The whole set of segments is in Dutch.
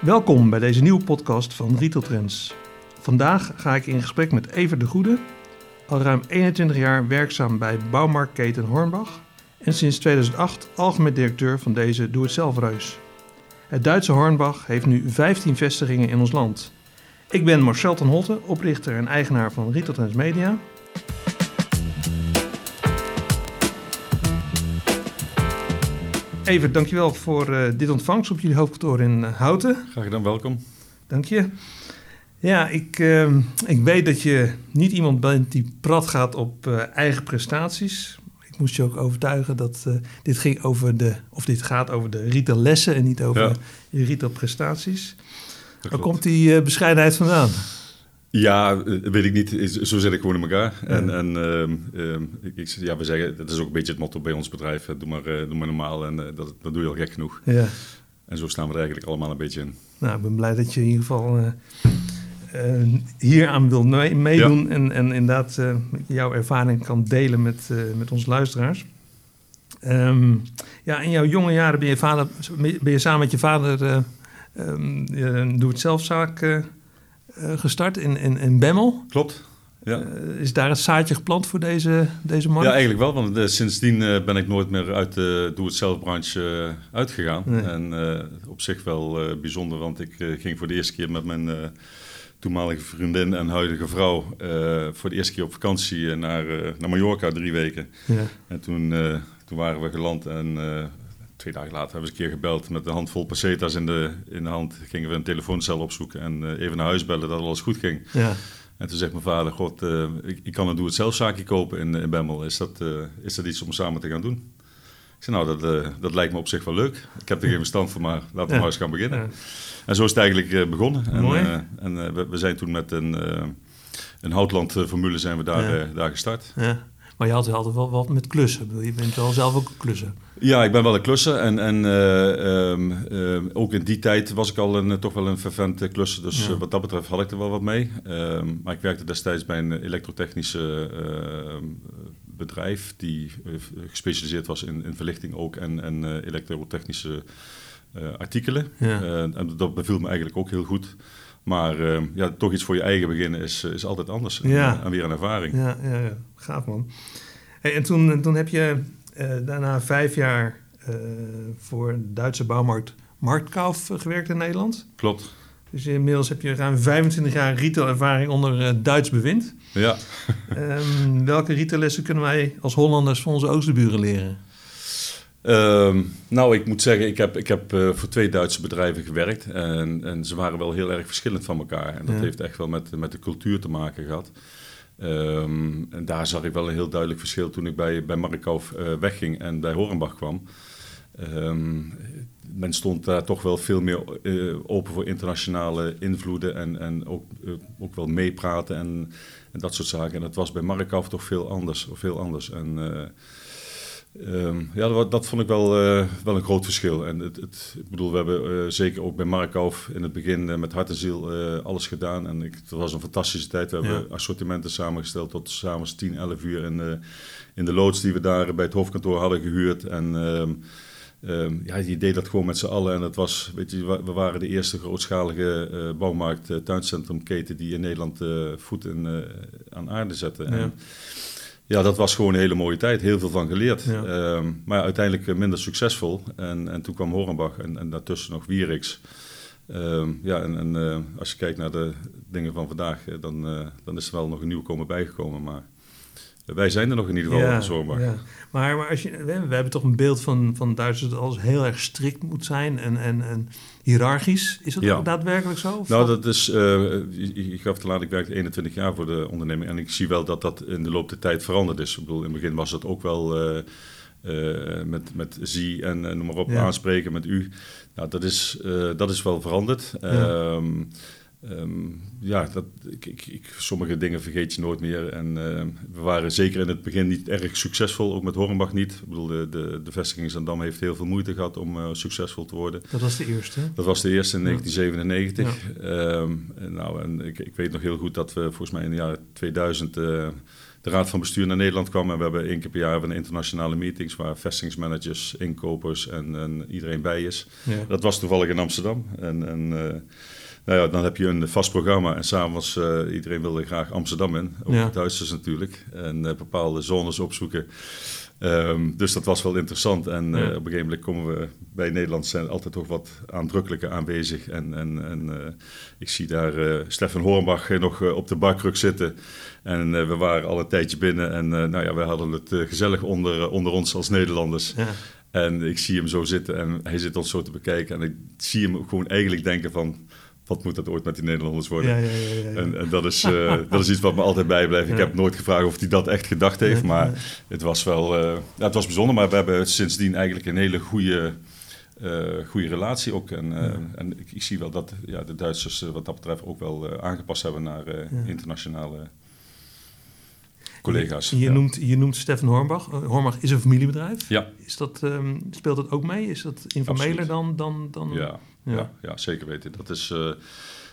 Welkom bij deze nieuwe podcast van Retail Trends. Vandaag ga ik in gesprek met Evert de Goede, al ruim 21 jaar werkzaam bij bouwmarktketen Hornbach en sinds 2008 algemeen directeur van deze doe-het-zelf-reus. Het Duitse Hornbach heeft nu 15 vestigingen in ons land. Ik ben Marcel ten Holte, oprichter en eigenaar van Retail Trends Media. Evert, dankjewel voor uh, dit ontvangst op jullie hoofdkantoor in uh, Houten. Graag gedaan, welkom. Dank je. Ja, ik, uh, ik weet dat je niet iemand bent die prat gaat op uh, eigen prestaties. Ik moest je ook overtuigen dat dit ging over de, of dit gaat over de retail lessen en niet over je retail prestaties. Waar komt die bescheidenheid vandaan? Ja, weet ik niet. Zo zit ik gewoon in elkaar. En, en uh, ik, ja, we zeggen, dat is ook een beetje het motto bij ons bedrijf. Doe maar, uh, doe maar normaal en uh, dat, dat doe je al gek genoeg. Ja. En zo staan we er eigenlijk allemaal een beetje in. Nou, ik ben blij dat je in ieder geval hier aan wil meedoen. Ja. En, en inderdaad jouw ervaring kan delen met, met onze luisteraars. Um, ja, in jouw jonge jaren ben je, vader, ben je samen met je vader... Doe het zelfzaak gestart in, in, in Bemmel. Klopt. Ja. Uh, is daar het zaadje geplant voor deze, deze markt? Ja, eigenlijk wel. Want uh, sindsdien ben ik nooit meer uit de doe-het-zelf-branche uitgegaan. Nee. En op zich wel bijzonder, want ik ging voor de eerste keer met mijn toenmalige vriendin en huidige vrouw... voor de eerste keer op vakantie naar, naar Mallorca, drie weken. Ja. En toen, toen waren we geland en twee dagen later hebben we een keer gebeld met een handvol pesetas in de, in de hand. Gingen we een telefooncel opzoeken en uh, even naar huis bellen dat alles goed ging. Ja. En toen zegt mijn vader, god, uh, ik, ik, kan een doe-het-zelf-zaakje kopen in, in Bemmel. Is dat, uh, is dat iets om samen te gaan doen? Ik zei, nou, dat, dat lijkt me op zich wel leuk. Ik heb er geen verstand van, maar laten we ja. maar eens gaan beginnen. Ja. En zo is het eigenlijk begonnen. Mooi. En, en we, we, zijn toen met een, een Houtland-formule zijn we daar, daar gestart. Ja. Maar je had altijd wel wat met klussen. Je bent wel zelf ook een klusser. Ja, ik ben wel een klusser. En, en uh, um, uh, ook in die tijd was ik al een, toch wel een vervent klusser. Dus ja. wat dat betreft had ik er wel wat mee. Um, maar ik werkte destijds bij een elektrotechnische ehm, bedrijf... die eh, gespecialiseerd was in, in verlichting ook en, en elektrotechnische artikelen. Ja. en dat beviel me eigenlijk ook heel goed. Maar uh, ja, toch iets voor je eigen beginnen is, is altijd anders. Ja. En, en, weer een ervaring. Ja, ja, ja. gaaf man. Hey, en toen, toen heb je daarna vijf jaar uh, voor de Duitse bouwmarkt Marktkauf gewerkt in Nederland. Klopt. Dus inmiddels heb je ruim 25 jaar retail-ervaring onder Duits bewind. Ja. um, welke retaillessen kunnen wij als Hollanders van onze oosterburen leren? Um, nou, ik moet zeggen, ik heb, ik heb uh, voor twee Duitse bedrijven gewerkt. En, en ze waren wel heel erg verschillend van elkaar. En dat ja. heeft echt wel met, met de cultuur te maken gehad. Um, en daar zag ik wel een heel duidelijk verschil toen ik bij, bij Markov uh, wegging en bij Horenbach kwam. Um, men stond daar toch wel veel meer uh, open voor internationale invloeden en, en ook, uh, ook wel meepraten en, en, dat soort zaken. En dat was bij Markov toch veel anders. Veel anders. En, Um, ja, dat, dat, vond ik wel, uh, wel een groot verschil. En het, het, ik bedoel, we hebben uh, zeker ook bij Markov in het begin uh, met hart en ziel alles gedaan. En ik, het was een fantastische tijd. We ja. hebben assortimenten samengesteld tot s'avonds 10, 11 uur in de, in de loods die we daar bij het hoofdkantoor hadden gehuurd. En um, um, ja, je deed dat gewoon met z'n allen. En dat was, weet je, we waren de eerste grootschalige bouwmarkt tuincentrumketen die in Nederland voet in, aan aarde zette. Ja. En, ja, dat was gewoon een hele mooie tijd. Heel veel van geleerd. Ja. Um, maar uiteindelijk minder succesvol. En, en toen kwam Horenbach en, en daartussen nog Wierix. Um, ja, en, en uh, als je kijkt naar de dingen van vandaag, dan, uh, dan is er wel nog een nieuwkomer bijgekomen. Maar wij zijn er nog in ieder geval ja, zomaar. Ja. Maar, maar als je, we, we, hebben toch een beeld van, van Duitsers dat alles heel erg strikt moet zijn en, en, en hiërarchisch. Is dat ja. daadwerkelijk zo? Nou, dat is, uh, je, je gaf te laat, ik werkte 21 jaar voor de onderneming en ik zie wel dat dat in de loop der tijd veranderd is. Ik bedoel, in het begin was het ook wel uh, uh, met, met zie en noem maar op ja. aanspreken met u. Nou, dat is, dat is wel veranderd. Ja. Um, Um, ja, dat, ik, ik, ik, sommige dingen vergeet je nooit meer. En uh, we waren zeker in het begin niet erg succesvol, ook met Hornbach niet. Ik bedoel, de, de, de vestiging in Zandam heeft heel veel moeite gehad om uh, succesvol te worden. Dat was de eerste? Dat was de eerste in ja. 1997. Ja. Um, en nou, en ik, ik, weet nog heel goed dat we volgens mij in de jaren 2000... Uh, de raad van bestuur naar Nederland kwam. En we hebben één keer per jaar een internationale meetings waar vestigingsmanagers, inkopers en, en iedereen bij is. Ja. Dat was toevallig in Amsterdam. En, en eh, nou ja, dan heb je een vast programma. En s'avonds, uh, iedereen wilde graag Amsterdam in. Ook Ja. Duitsers natuurlijk. En eh, bepaalde zones opzoeken. Ehm, dus dat was wel interessant. En eh, op een gegeven moment komen we bij Nederland zijn altijd toch wat aandrukkelijker aanwezig. En, en, en ik zie daar Stefan Hornbach nog op de barkruk zitten. En we waren al een tijdje binnen. En nou ja, we hadden het gezellig onder, onder ons als Nederlanders. Ja. En ik zie hem zo zitten en hij zit ons zo te bekijken. En ik zie hem gewoon eigenlijk denken van... wat moet dat ooit met die Nederlanders worden? Ja, ja, ja. En, en dat, is, eh, dat is iets wat me altijd bijblijft. Ik heb nooit gevraagd of hij dat echt gedacht heeft. Maar het was wel eh, ja, het was bijzonder. Maar we hebben sindsdien eigenlijk een hele goede, eh, goede relatie ook. En, en ik, ik zie wel dat ja, de Duitsers wat dat betreft ook wel aangepast hebben naar internationale collega's. Je, noemt, je noemt Stefan Hornbach. Uh, Hornbach is een familiebedrijf. Ja. Is dat, ehm, speelt dat ook mee? Is dat informeler Absoluut. dan... dan, dan Ja, Ja. ja. Zeker weten. Dat is eh,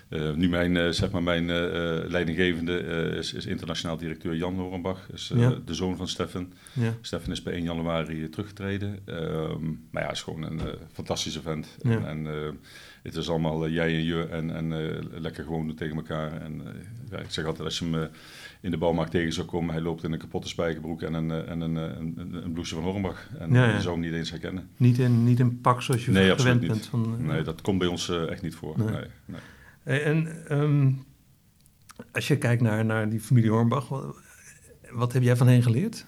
eh, nu mijn, eh, zeg maar mijn leidinggevende is, is internationaal directeur Jan Horenbach, is Ja. de zoon van Stefan. ja. Stefan is bij 1 januari teruggetreden. Ehm, maar ja, is gewoon een fantastische vent. Ja. En, en het is allemaal jij en je en, en lekker gewoon tegen elkaar. En ik zeg altijd, als je hem eh, in de bouwmarkt tegen zou komen, hij loopt in een kapotte spijkerbroek en een, eh, en een, eh, een, een, een blouse van Hornbach. En Ja, ja. je zou hem niet eens herkennen. Niet, in, niet in pak zoals je Nee, gewend niet. bent. Van, eh, Nee, dat komt bij ons echt niet voor. Nee. Nee. Nee, En ehm, als je kijkt naar, naar die familie Hornbach, wat, wat heb jij van hen geleerd?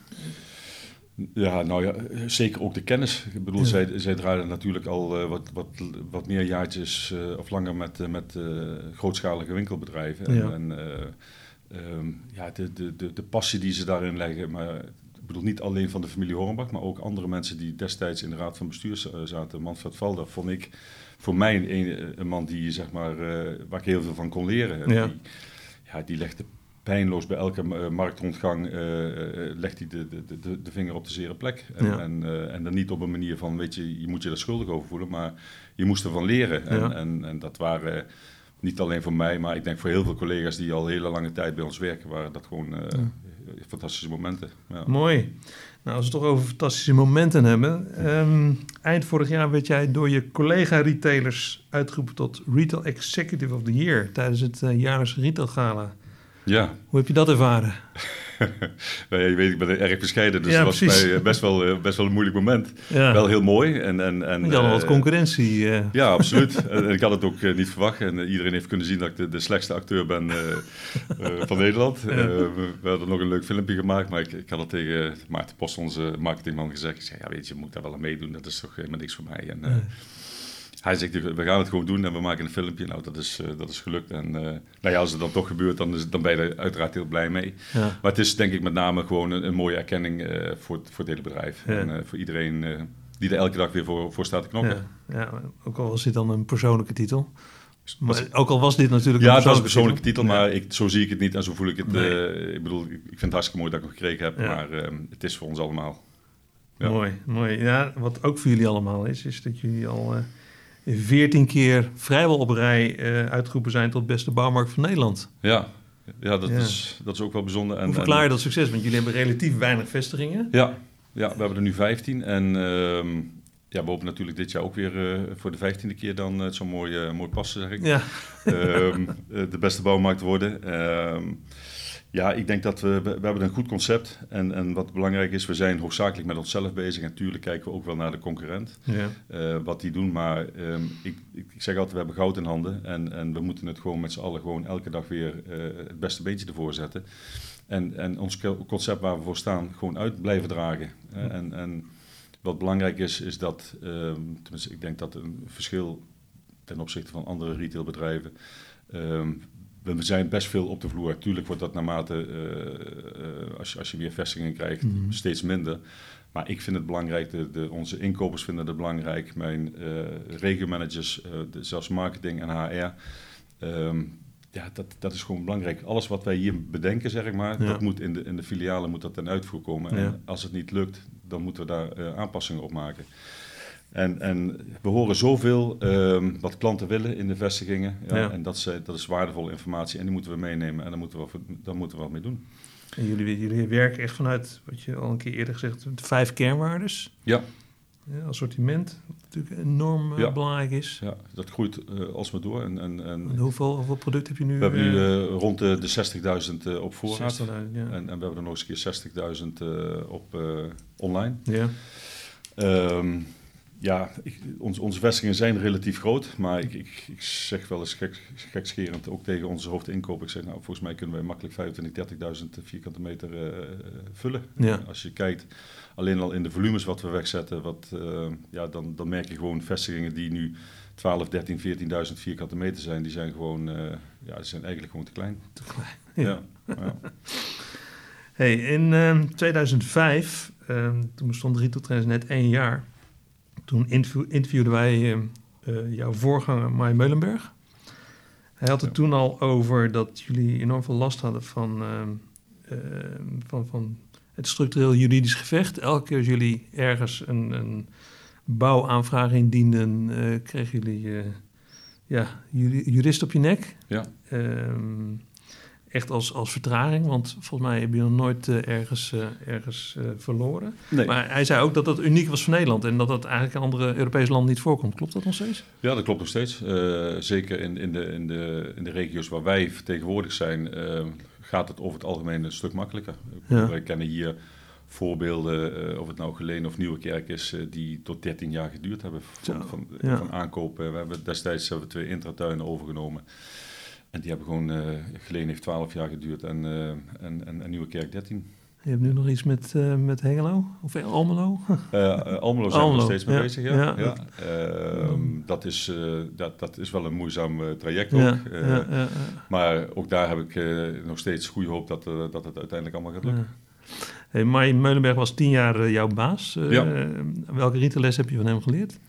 Ja, nou ja, zeker ook de kennis. Ik bedoel, Ja. zij, zij draaien natuurlijk al wat, wat, wat meer jaartjes of langer met, eh, met grootschalige winkelbedrijven. En, Ja. en eh, ehm, ja, de, de, de, de passie die ze daarin leggen, maar ik bedoel niet alleen van de familie Hornbach, maar ook andere mensen die destijds in de raad van bestuur z- zaten. Manfred Valder vond ik voor mij een, een, een man die, zeg maar, eh, waar ik heel veel van kon leren. En Ja. Die, ja, die legde pijnloos bij elke eh, marktrondgang eh, eh, legt hij de, de, de, de vinger op de zere plek. En, Ja. en, eh, en dan niet op een manier van, weet je, je moet je er schuldig over voelen, maar je moest ervan leren. En, Ja. en, en dat waren niet alleen voor mij, maar ik denk voor heel veel collega's die al hele lange tijd bij ons werken, waren dat gewoon eh, fantastische momenten. Ja. Mooi. Nou, als we het toch over fantastische momenten hebben. ehm, eind vorig jaar werd jij door je collega-retailers uitgeroepen tot Retail Executive of the Year tijdens het eh, jaarlijkse Retail Gala. ja, Hoe heb je dat ervaren? Nou ja, je weet, ik ben erg bescheiden, dus Ja, dat was bij, eh, best, wel, eh, best wel een moeilijk moment. Ja, Wel heel mooi. En, en, en, je had al wat eh, concurrentie. eh. Ja, absoluut. En ik had het ook eh, niet verwacht. En eh, iedereen heeft kunnen zien dat ik de, de slechtste acteur ben eh, eh, van Nederland. Eh, we, hadden nog een leuk filmpje gemaakt, maar ik, ik had het tegen Maarten Post, onze marketingman, gezegd. Ik zei, ja weet je, je moet daar wel aan meedoen. Dat is toch helemaal niks voor mij. En, eh. Hij zegt, we gaan het gewoon doen en we maken een filmpje. Nou, dat is, eh, dat is gelukt. En eh, nou ja, als het dan toch gebeurt, dan, is, dan ben je er uiteraard heel blij mee. ja. Maar het is denk ik met name gewoon een, een mooie erkenning eh, voor, het- voor het hele bedrijf. Ja. En voor iedereen die er elke dag weer voor, voor staat te knokken. Ja, ja, ook al was dit dan een persoonlijke titel. Maar ook al was dit natuurlijk Ja, een het was een persoonlijke titel, maar ik, zo zie ik het niet en zo voel ik het. Nee. ik bedoel, ik vind het hartstikke mooi dat ik hem gekregen heb, maar eh, het is voor ons allemaal. Ja. Mooi, mooi. Ja, wat ook voor jullie allemaal is, is dat jullie al veertien keer vrijwel op rij eh, uitgeroepen zijn tot beste bouwmarkt van Nederland. Ja, ja, dat, Ja. Is, dat is ook wel bijzonder. En, Hoe verklaar je dat succes? Want jullie hebben relatief weinig vestigingen. Ja, ja, we hebben er nu 15 en ehm, ja, we hopen natuurlijk dit jaar ook weer eh, voor de vijftiende keer dan eh, zo'n mooi, mooi passen, zeg ik. Ja, Ehm, eh, de beste bouwmarkt worden. Ja, ik denk dat we, we, hebben een goed concept. En, en wat belangrijk is, we zijn hoofdzakelijk met onszelf bezig. En natuurlijk kijken we ook wel naar de concurrent, ja. eh, wat die doen. Maar ehm, ik, ik, zeg altijd, we hebben goud in handen. En, en we moeten het gewoon met z'n allen gewoon elke dag weer eh, het beste beentje ervoor zetten. En, en ons co- concept waar we voor staan, gewoon uit blijven dragen. Eh, en, en wat belangrijk is, is dat, ehm, tenminste ik denk dat een verschil ten opzichte van andere retailbedrijven. ehm, we zijn best veel op de vloer. Tuurlijk wordt dat naarmate, eh, eh, als, je, als je meer vestigingen krijgt, Mhm. steeds minder. Maar ik vind het belangrijk, de, de, onze inkopers vinden het belangrijk, mijn regiomanagers, eh, de- zelfs marketing en HR. ehm, ja, dat, dat is gewoon belangrijk. Alles wat wij hier bedenken, zeg ik maar, Ja. dat moet in de, in de filialen moet dat ten uitvoer komen. Ja. En als het niet lukt, dan moeten we daar aanpassingen op maken. En, en we horen zoveel ehm, wat klanten willen in de vestigingen. Ja, Ja. En dat is, eh, dat is waardevolle informatie en die moeten we meenemen en daar moeten we, wat- daar moeten we wat mee doen. En jullie, jullie werken echt vanuit, wat je al een keer eerder gezegd hebt, de vijf kernwaardes. Ja. Ja, assortiment, wat natuurlijk enorm eh, Ja. belangrijk is. Ja, dat groeit eh, alsmaar door. En, en, en En hoeveel, hoeveel product heb je nu? we hebben nu rond de, de 60.000 eh, op voorraad. 60.000, ja. En, en we hebben er nog eens een keer 60.000 eh, op eh, online. ja. Ehm, ja, ik, ons, onze vestigingen zijn relatief groot, maar ik, ik, ik zeg wel eens gek, gekscherend ook tegen onze hoofdinkoop. Ik zeg, nou, volgens mij kunnen wij makkelijk 25.000, 30.000 vierkante meter eh, vullen. Ja. Als je kijkt, alleen al in de volumes wat we wegzetten, wat, eh, ja, dan, dan merk je gewoon vestigingen die nu 12, 13, 14.000 vierkante meter zijn, die zijn gewoon, eh, ja, die zijn eigenlijk gewoon te klein. Te klein. Ja. Ja. Ja. Hey, in ehm, 2005, ehm, toen bestond Retail Trends net één jaar, toen interview, interviewden wij ehm, eh, jouw voorganger Mai Meulenberg. Hij had het Ja. toen al over dat jullie enorm veel last hadden van, ehm, van, van het structureel juridisch gevecht. Elke keer als jullie ergens een, een bouwaanvraag indienden, eh, kregen jullie eh, ja, juri- jurist op je nek. Ja. Ehm, echt als, als vertraging, want volgens mij heb je nog nooit eh, ergens, eh, ergens eh, verloren. Nee. Maar hij zei ook dat dat uniek was voor Nederland en dat dat eigenlijk in andere Europese landen niet voorkomt. Klopt dat nog steeds? Ja, dat klopt nog steeds. Zeker in, in, de, in, de, in de regio's waar wij vertegenwoordigd zijn, gaat het over het algemeen een stuk makkelijker. Ja. Wij kennen hier voorbeelden, of het nou Geleen of Nieuwekerk is, eh, die tot 13 jaar geduurd hebben van, van, ja. van aankopen. We hebben destijds hebben we twee intratuinen overgenomen. En die hebben gewoon, Geleen heeft 12 jaar geduurd en, eh en, en, en Nieuwekerk 13. Je hebt nu nog iets met, eh, met Hengelo of Almelo? Almelo zijn we nog steeds mee ja. bezig. Ja. Ja. Ja. Ehm, dat, is, dat, dat is wel een moeizaam traject ook. ja, ja, ja, ja. Maar ook daar heb ik nog steeds goede hoop dat, dat het uiteindelijk allemaal gaat lukken. Hey, Meulenberg was tien jaar jouw baas. Welke retailles heb je van hem geleerd?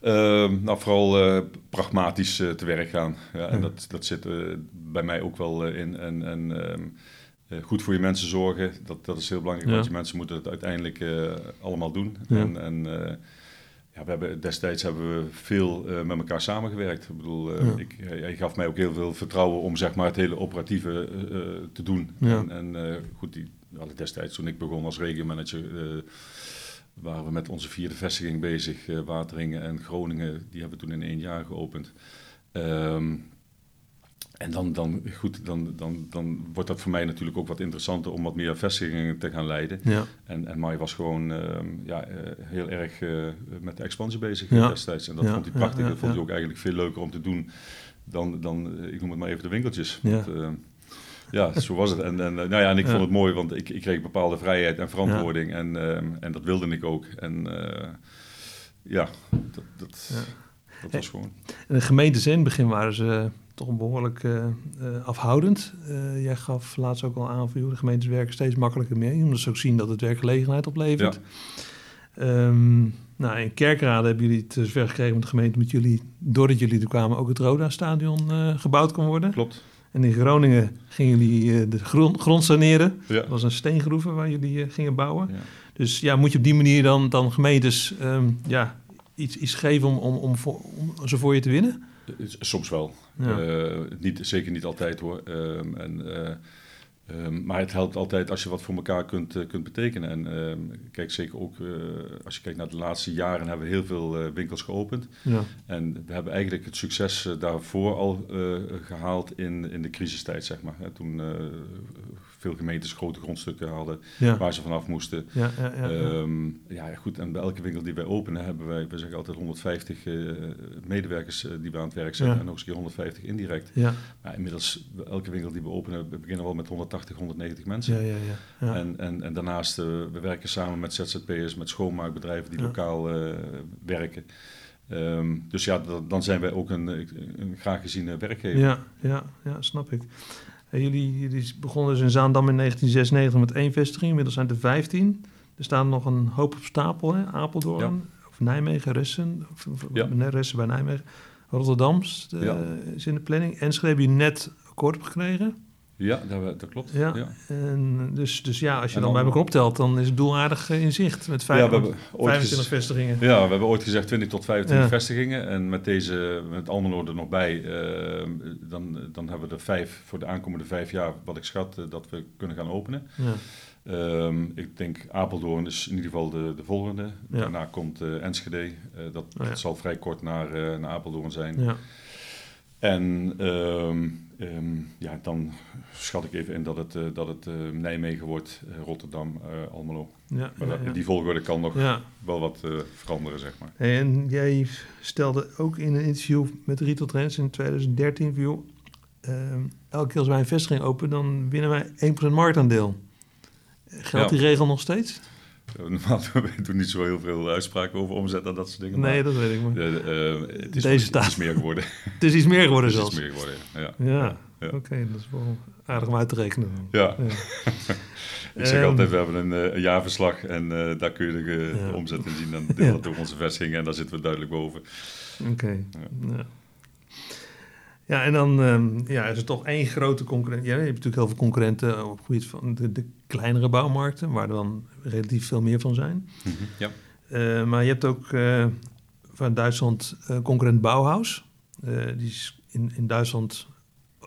Ehm, nou, vooral eh, pragmatisch eh, te werk gaan. Ja, en dat, dat zit eh, bij mij ook wel in. En, en ehm, eh, goed voor je mensen zorgen, dat, dat is heel belangrijk. Ja. Want je mensen moeten het uiteindelijk allemaal doen. Ja. En, en ja, we hebben, destijds hebben we veel met elkaar samengewerkt. Ik bedoel, Ja. ik, hij gaf mij ook heel veel vertrouwen om zeg maar, het hele operatieve te doen. Ja. En, en goed, die, destijds toen ik begon als regiomanager... waren we met onze vierde vestiging bezig. eh, Wateringen en Groningen, die hebben we toen in één jaar geopend. Ehm, en dan, dan, goed, dan, dan, dan wordt dat voor mij natuurlijk ook wat interessanter om wat meer vestigingen te gaan leiden. Ja, En, en Mai was gewoon ehm, ja, eh, heel erg eh, met de expansie bezig Ja. destijds. En dat Ja, vond hij prachtig. dat vond hij ook eigenlijk veel leuker om te doen dan, dan ik noem het maar even de winkeltjes. Ja. Want, eh, ja, zo was het. En, en, eh, nou ja, en ik Ja. vond het mooi, want ik, ik kreeg bepaalde vrijheid en verantwoording. En, ehm, en dat wilde ik ook. En eh, ja, dat, dat, Ja. dat was gewoon... En de gemeentes in het begin waren ze toch behoorlijk eh, eh, afhoudend. Eh, jij gaf laatst ook al aan van joh, de gemeentes werken steeds makkelijker mee, omdat ze ook zien dat het werkgelegenheid oplevert. Ehm, nou, in Kerkrade hebben jullie het zover gekregen met de gemeente met jullie, doordat jullie er kwamen, ook het Roda-stadion eh, gebouwd kon worden. Klopt. En in Groningen gingen jullie eh, de grond, grond saneren. Ja. Dat was een steengroeven waar jullie eh, gingen bouwen. Ja. Dus ja, moet je op die manier dan, dan gemeentes ehm, ja, iets, iets geven om, om, om, voor, om ze voor je te winnen? Soms wel. Ja. Eh, niet, zeker niet altijd hoor. Ehm, en, ehm, maar het helpt altijd als je wat voor elkaar kunt, eh, kunt betekenen. En ehm, kijk, zeker ook eh, als je kijkt naar de laatste jaren hebben we heel veel eh, winkels geopend. Ja, En we hebben eigenlijk het succes daarvoor al eh, gehaald in, in de crisistijd, zeg maar. Hè, toen veel gemeentes grote grondstukken hadden ja, waar ze vanaf moesten. ja, ja, ja, ja. Ehm, ja, goed. En bij elke winkel die wij openen hebben wij, we zeggen altijd 150 eh, medewerkers eh, die we aan het werk Ja. en nog eens een keer 150 indirect. ja, Maar inmiddels, elke winkel die we openen, we beginnen wel met 180, 190 mensen. ja, ja. En, en, en daarnaast, eh, we werken samen met ZZP'ers, met schoonmaakbedrijven die lokaal werken. Ehm, dus ja, dan- dan zijn wij ook een, een graag geziene werkgever. Ja, ja, ja, snap ik. En jullie, jullie begonnen dus in Zaandam in 1996 met één vestiging. Inmiddels zijn het er 15. Er staan nog een hoop op stapel. Hè? Apeldoorn, of Nijmegen, Ressen. Of, of- Ja. nee, Ressen bij Nijmegen. Rotterdam eh, Ja. is in de planning. Enschede heb je net akkoord gekregen. Ja, dat, dat klopt. Ja. Ja. En dus, dus ja, als je En dan, bij elkaar optelt, dan is het doel aardig eh, in zicht. Met vijf, Ja, we hebben ooit 25 gez- vestigingen. Ja, we hebben ooit gezegd 20 tot 25 Ja. vestigingen. En met deze, met Almelo er nog bij, eh, dan, dan hebben we er vijf voor de aankomende vijf jaar, wat ik schat, eh, dat we kunnen gaan openen. Ja. Ehm, ik denk Apeldoorn is in ieder geval de, de volgende. Daarna komt eh, Enschede. Eh, dat, Oh dat zal vrij kort naar, naar Apeldoorn zijn. Ja. En ehm, ehm, ja, dan schat ik even in dat het, eh, dat het eh, Nijmegen wordt, eh, Rotterdam, Almelo. Ja, Maar ja, dat- ja. die volgorde kan nog wel wat veranderen, zeg maar. En jij stelde ook in een interview met Retail Trends in 2013 van, joh, ehm, elke keer als wij een vestiging openen, dan winnen wij 1% marktaandeel. Geldt die regel nog steeds? Normaal we doen niet zo heel veel uitspraken over omzet en dat soort dingen. Nee, dat weet ik maar. eh, het, is, Deze is meer geworden. Het is iets meer geworden Het is zelfs. meer geworden, ja. Ja, Ja. oké, dat is wel aardig om uit te rekenen. Ja. Ja. Ik zeg Ehm, altijd, we hebben een, eh, een jaarverslag en eh, daar kun je de, omzet in zien. Dan deel dat door onze vestigingen en daar zitten we duidelijk boven. Oké. Ja. Ja, en dan ehm, ja, is er toch één grote concurrent. Ja, je hebt natuurlijk heel veel concurrenten op het gebied van de, de kleinere bouwmarkten, waar er dan relatief veel meer van zijn. Ja. Eh, maar je hebt ook eh, van Duitsland eh, concurrent Bauhaus. Eh, die is in, in Duitsland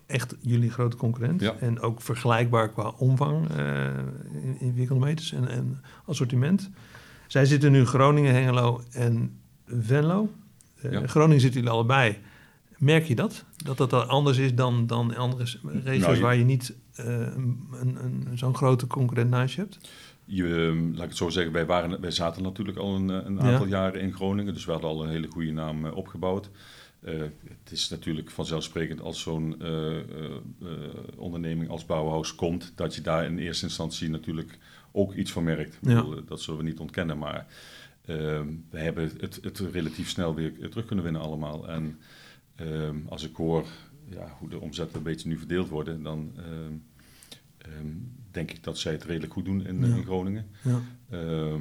echt jullie grote concurrent. Ja. En ook vergelijkbaar qua omvang eh, in, in vierkante meters en, en assortiment. Zij zitten nu in Groningen, Hengelo en Venlo. Eh, Ja. Groningen zitten jullie allebei. Merk je dat? Dat dat anders is dan, dan andere regio's Nou, je- waar je niet eh, een, een, zo'n grote concurrent naast je hebt? Je, ehm, laat ik het zo zeggen, wij, waren, wij zaten natuurlijk al een, een Ja. aantal jaren in Groningen, dus we hadden al een hele goede naam eh, opgebouwd. Eh, het is natuurlijk vanzelfsprekend als zo'n onderneming als Bauhaus komt, dat je daar in eerste instantie natuurlijk ook iets van merkt. Ik Ja. bedoel, dat zullen we niet ontkennen, maar ehm, we hebben het, het relatief snel weer terug kunnen winnen allemaal. En ehm, als ik hoor ja, hoe de omzetten een beetje nu verdeeld worden, dan ehm, ehm, denk ik dat zij het redelijk goed doen in, Ja. in Groningen. Ja. Eh,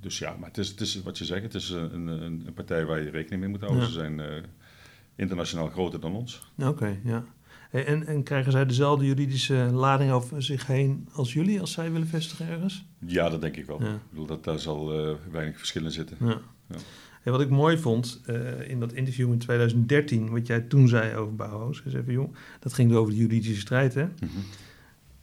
dus ja, maar het is, het is wat je zegt, het is een, een, een partij waar je rekening mee moet houden. Ze zijn eh, internationaal groter dan ons. Oké, ja. Hey, En, en krijgen zij dezelfde juridische lading over zich heen als jullie, als zij willen vestigen ergens? Ja, dat denk ik wel. Ja. Ik bedoel, dat daar zal eh, weinig verschillen zitten. Ja. Ja. Hey, wat ik mooi vond eh, in dat interview in 2013, wat jij toen zei over Bauhaus, is even, joh, dat ging over de juridische strijd, hè? Mhm.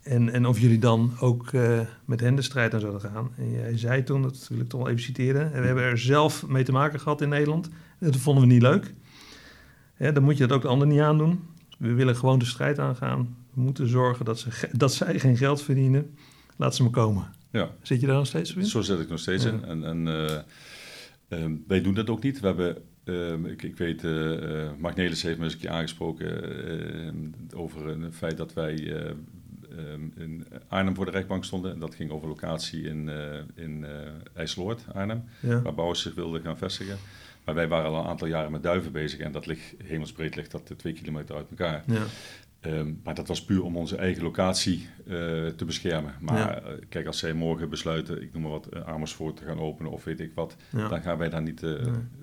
En, en of jullie dan ook eh, met hen de strijd aan zouden gaan. En jij zei toen, dat wil ik toch wel even citeren, en we hebben er zelf mee te maken gehad in Nederland. En dat vonden we niet leuk. Hè, dan moet je dat ook de ander niet aandoen. We willen gewoon de strijd aangaan. We moeten zorgen dat, ze, dat zij geen geld verdienen. Laat ze maar komen. Ja, Zit je daar nog steeds in? zo zet ik nog steeds Ja. in. En, en eh, ehm, wij doen dat ook niet. We hebben, ehm, ik, ik weet, eh eh, Mark Nelis heeft me eens een keer aangesproken eh, over het feit dat wij eh, ehm, in Arnhem voor de rechtbank stonden. En dat ging over locatie in, eh in eh IJsseloord, Arnhem. Ja. waar Bouwers zich wilde gaan vestigen. Maar wij waren al een aantal jaren met duiven bezig en dat ligt, hemelsbreed ligt dat twee kilometer uit elkaar. Ja. Ehm, maar dat was puur om onze eigen locatie eh, te beschermen. Maar Ja. eh, kijk, als zij morgen besluiten, ik noem maar wat, eh, Amersfoort te gaan openen of weet ik wat, Ja. dan gaan wij daar niet, Nee.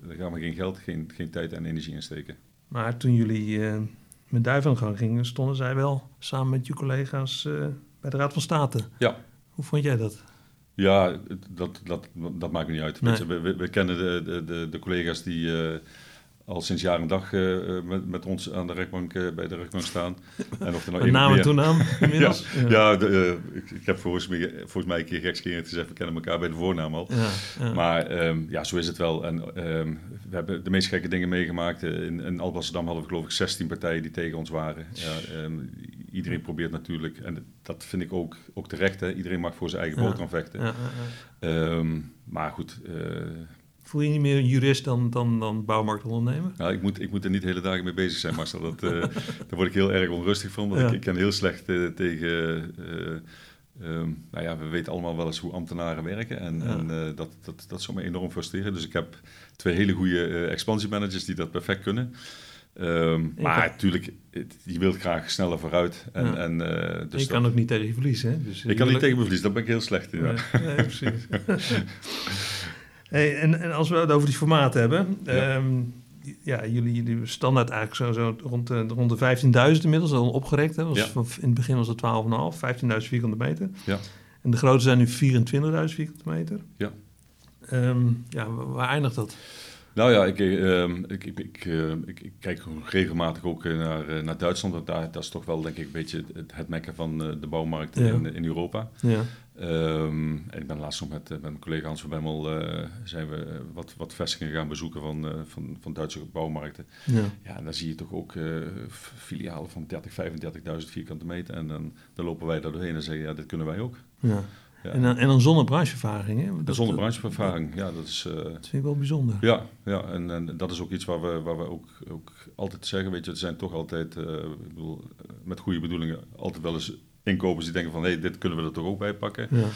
dan gaan we geen geld, geen, geen tijd en energie in steken. Maar toen jullie met duif aan de gang gingen, stonden zij wel samen met je collega's bij de Raad van State. Ja. Hoe vond jij dat? Ja, dat, dat, dat maakt niet uit. Nee. We, we, we kennen de, de, de, de collega's die al sinds jaar en dag eh, eh, met, met ons aan de rechtbank, eh, bij de rechtbank staan. En of er nou naam en meer- toenaam inmiddels? Ja, de, eh, ik, ik heb volgens mij, volgens mij een keer gekscherend gezegd, we kennen elkaar bij de voornaam al. Ja, ja. Maar ehm, ja, zo is het wel. En ehm, we hebben de meest gekke dingen meegemaakt. In, in Alblasserdam hadden we geloof ik 16 partijen die tegen ons waren. Ja, ehm, iedereen probeert natuurlijk, en dat vind ik ook, ook terecht, hè, iedereen mag voor zijn eigen Ja. boterham vechten. Ja, ja, ja. Maar goed, Voel je niet meer een jurist dan, dan, dan bouwmarktondernemer? nou, ik, moet, ik moet er niet de hele dagen mee bezig zijn, Marcel. Dat, eh, daar word ik heel erg onrustig van. Want Ja. ik, ik ken heel slecht eh, tegen... ehm, nou ja, we weten allemaal wel eens hoe ambtenaren werken. En, Ja. en dat, dat, dat zou me enorm frustreren. Dus ik heb twee hele goede expansiemanagers die dat perfect kunnen. Ehm, maar kan- natuurlijk, je wilt graag sneller vooruit. En, Ja. en, dus je dat- kan ook niet tegen je verliezen. Hè? Dus, ik kan niet tegen me verliezen, daar ben ik heel slecht in. ja. Nee, precies. hey, en, en als we het over die formaten hebben. Ja. ehm, ja, jullie, jullie standaard eigenlijk zo, zo rond de, rond de 15.000 inmiddels al opgerekt. Hè? Was, Ja. van, in het begin was het 12,5, 15.000 vierkante meter. Ja. En de grote zijn nu 24.000 vierkante meter. Ja. Ehm, ja, wa- waar eindigt dat? Nou ja, ik, eh, ehm, ik, ik, kijk regelmatig ook eh, naar, eh, naar Duitsland. Want daar, dat is toch wel denk ik een beetje het, het mekken van eh, de bouwmarkt Ja. in, in Europa. Ja, Ehm, en ik ben laatst nog met, eh, met mijn collega Hans van Bemmel eh, zijn we eh, wat, wat vestigingen gaan bezoeken van, van, van Duitse bouwmarkten. ja, Ja, en dan zie je toch ook filialen van 30, 35.000 vierkante meter. En dan, dan lopen wij daar doorheen en zeggen, ja, dit kunnen wij ook. ja. Ja. En, dan, en dan zonder brancheervaring, hè? Dat- zonder brancheervaring, ja, dat is... Dat vind ik wel bijzonder. ja, ja en, en dat is ook iets waar we, waar we ook, ook altijd zeggen. Weet je, er zijn toch altijd, ik bedoel, met goede bedoelingen, altijd wel eens inkopers die denken van... hé, hey, dit kunnen we er toch ook bij pakken. Ja.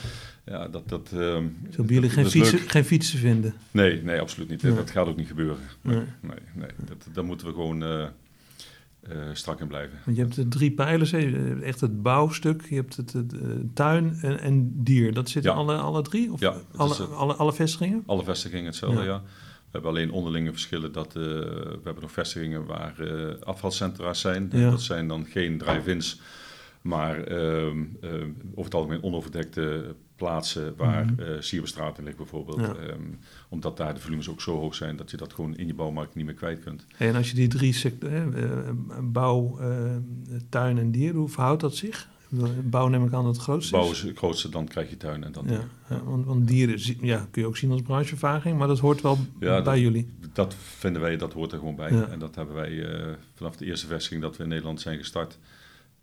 Ja, dat... dat ehm, Zo jullie geen leuk. fietsen, geen fietsen vinden. Nee, nee, absoluut niet. Nee. Dat gaat ook niet gebeuren. Nee. Nee, nee. Dat, daar moeten we gewoon eh, eh, strak in blijven. Want je hebt de drie pijlers, hè. Echt het bouwstuk, je hebt het, het, eh, tuin en, en dier. Dat zit in Ja. alle, alle drie? Of Ja, alle, alle, alle vestigingen? Alle vestigingen hetzelfde, Ja. ja. We hebben alleen onderlinge verschillen. Dat, we hebben nog vestigingen waar afvalcentra's zijn. Ja. Dat zijn dan geen drive-ins, maar ehm, ehm, over het algemeen onoverdekte plaatsen waar Mhm. eh Sierbestraat ligt bijvoorbeeld. Ja. Ehm, omdat daar de volumes ook zo hoog zijn dat je dat gewoon in je bouwmarkt niet meer kwijt kunt. En als je die drie sectoren, eh, bouw, eh, tuin en dier, hoe verhoudt dat zich? Bouw neem ik aan dat het grootste Bouw is. is het grootste, dan krijg je tuin en dan Ja, ja, want, want dieren ja, kun je ook zien als brancheervaring, maar dat hoort wel Ja, bij dat- jullie. Dat vinden wij, dat hoort er gewoon bij. En dat hebben wij vanaf de eerste vestiging dat we in Nederland zijn gestart,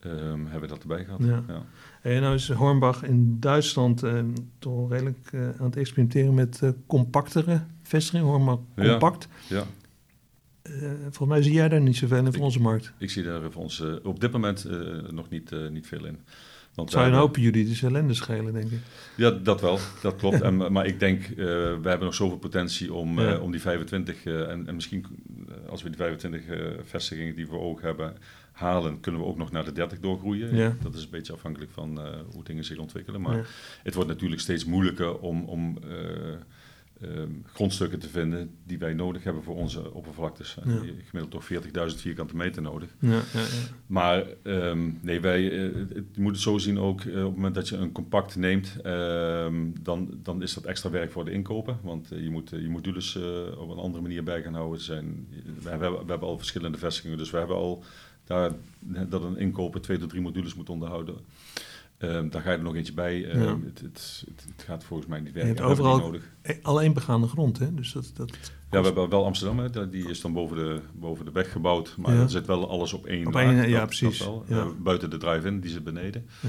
ehm, hebben we dat erbij gehad. Ja. Ja. En nou is Hornbach in Duitsland eh, toch redelijk eh, aan het experimenteren met eh, compactere vestigingen. Hornbach Ja. compact. ja. Eh, volgens mij zie jij daar niet zoveel in voor onze markt. Ik zie daar voor ons op dit moment nog niet, niet veel in. Want Zou je hopen jullie dus ellende schelen, denk ik. Ja, dat wel, dat klopt. en, maar ik denk, eh, we hebben nog zoveel potentie om, eh, om die 25, eh, en, en misschien als we die 25 eh, vestigingen die we voor ogen hebben halen, kunnen we ook nog naar de 30 doorgroeien. Ja. Dat is een beetje afhankelijk van hoe dingen zich ontwikkelen. Maar Ja. het wordt natuurlijk steeds moeilijker om, om eh, eh, grondstukken te vinden die wij nodig hebben voor onze oppervlaktes. Ja. Gemiddeld toch 40.000 vierkante meter nodig. Ja, ja, ja. Maar ehm, nee, wij, eh, je moet het zo zien ook, eh, op het moment dat je een compact neemt, ehm, dan, dan is dat extra werk voor de inkoper. Want eh, je, moet, je modules op een andere manier bij gaan houden. Zijn, we, hebben, we hebben al verschillende vestigingen, dus we hebben al daar, dat een inkoper twee tot drie modules moet onderhouden. Ehm, daar ga je er nog eentje bij. Ehm, Ja. het, het, het, het gaat volgens mij niet Je werken. hebt We hebben die overal nodig. Eh, alleen begaande grond, hè? Dus dat, dat Ja, we hebben wel Amsterdam, hè, die is dan boven de, boven de weg gebouwd. Maar Ja. er zit wel alles op één Op laag, één, ja, dat- precies. dat. Ja. Eh, buiten de drive-in, die zit beneden. Ja.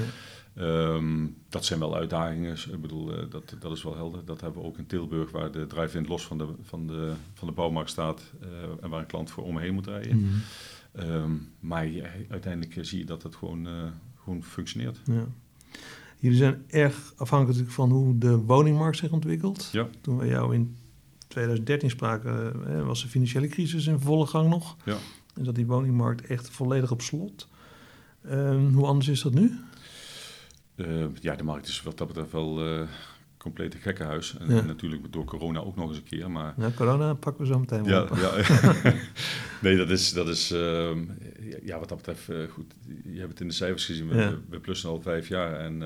Ehm, dat zijn wel uitdagingen. Ik bedoel, eh, dat, dat is wel helder. Dat hebben we ook in Tilburg, waar de drive-in los van de, van, de, van de bouwmarkt staat. eh, en waar een klant voor omheen moet rijden. Mhm. Maar ja, uiteindelijk zie je dat het gewoon, gewoon functioneert. Ja. Jullie zijn erg afhankelijk van hoe de woningmarkt zich ontwikkelt. Ja. Toen we jou in 2013 spraken, eh, was de financiële crisis in volle gang nog. Ja. En zat die woningmarkt echt volledig op slot. Ehm, hoe anders is dat nu? Eh, ja, de markt is wat dat betreft wel eh compleet een gekkenhuis. En, Ja. natuurlijk door corona ook nog eens een keer. Maar Nou, corona pakken we zo meteen Ja, op. ja. nee, dat is, dat is ehm, ja, wat dat betreft eh, goed. Je hebt het in de cijfers gezien. We, Ja. we plussen al vijf jaar en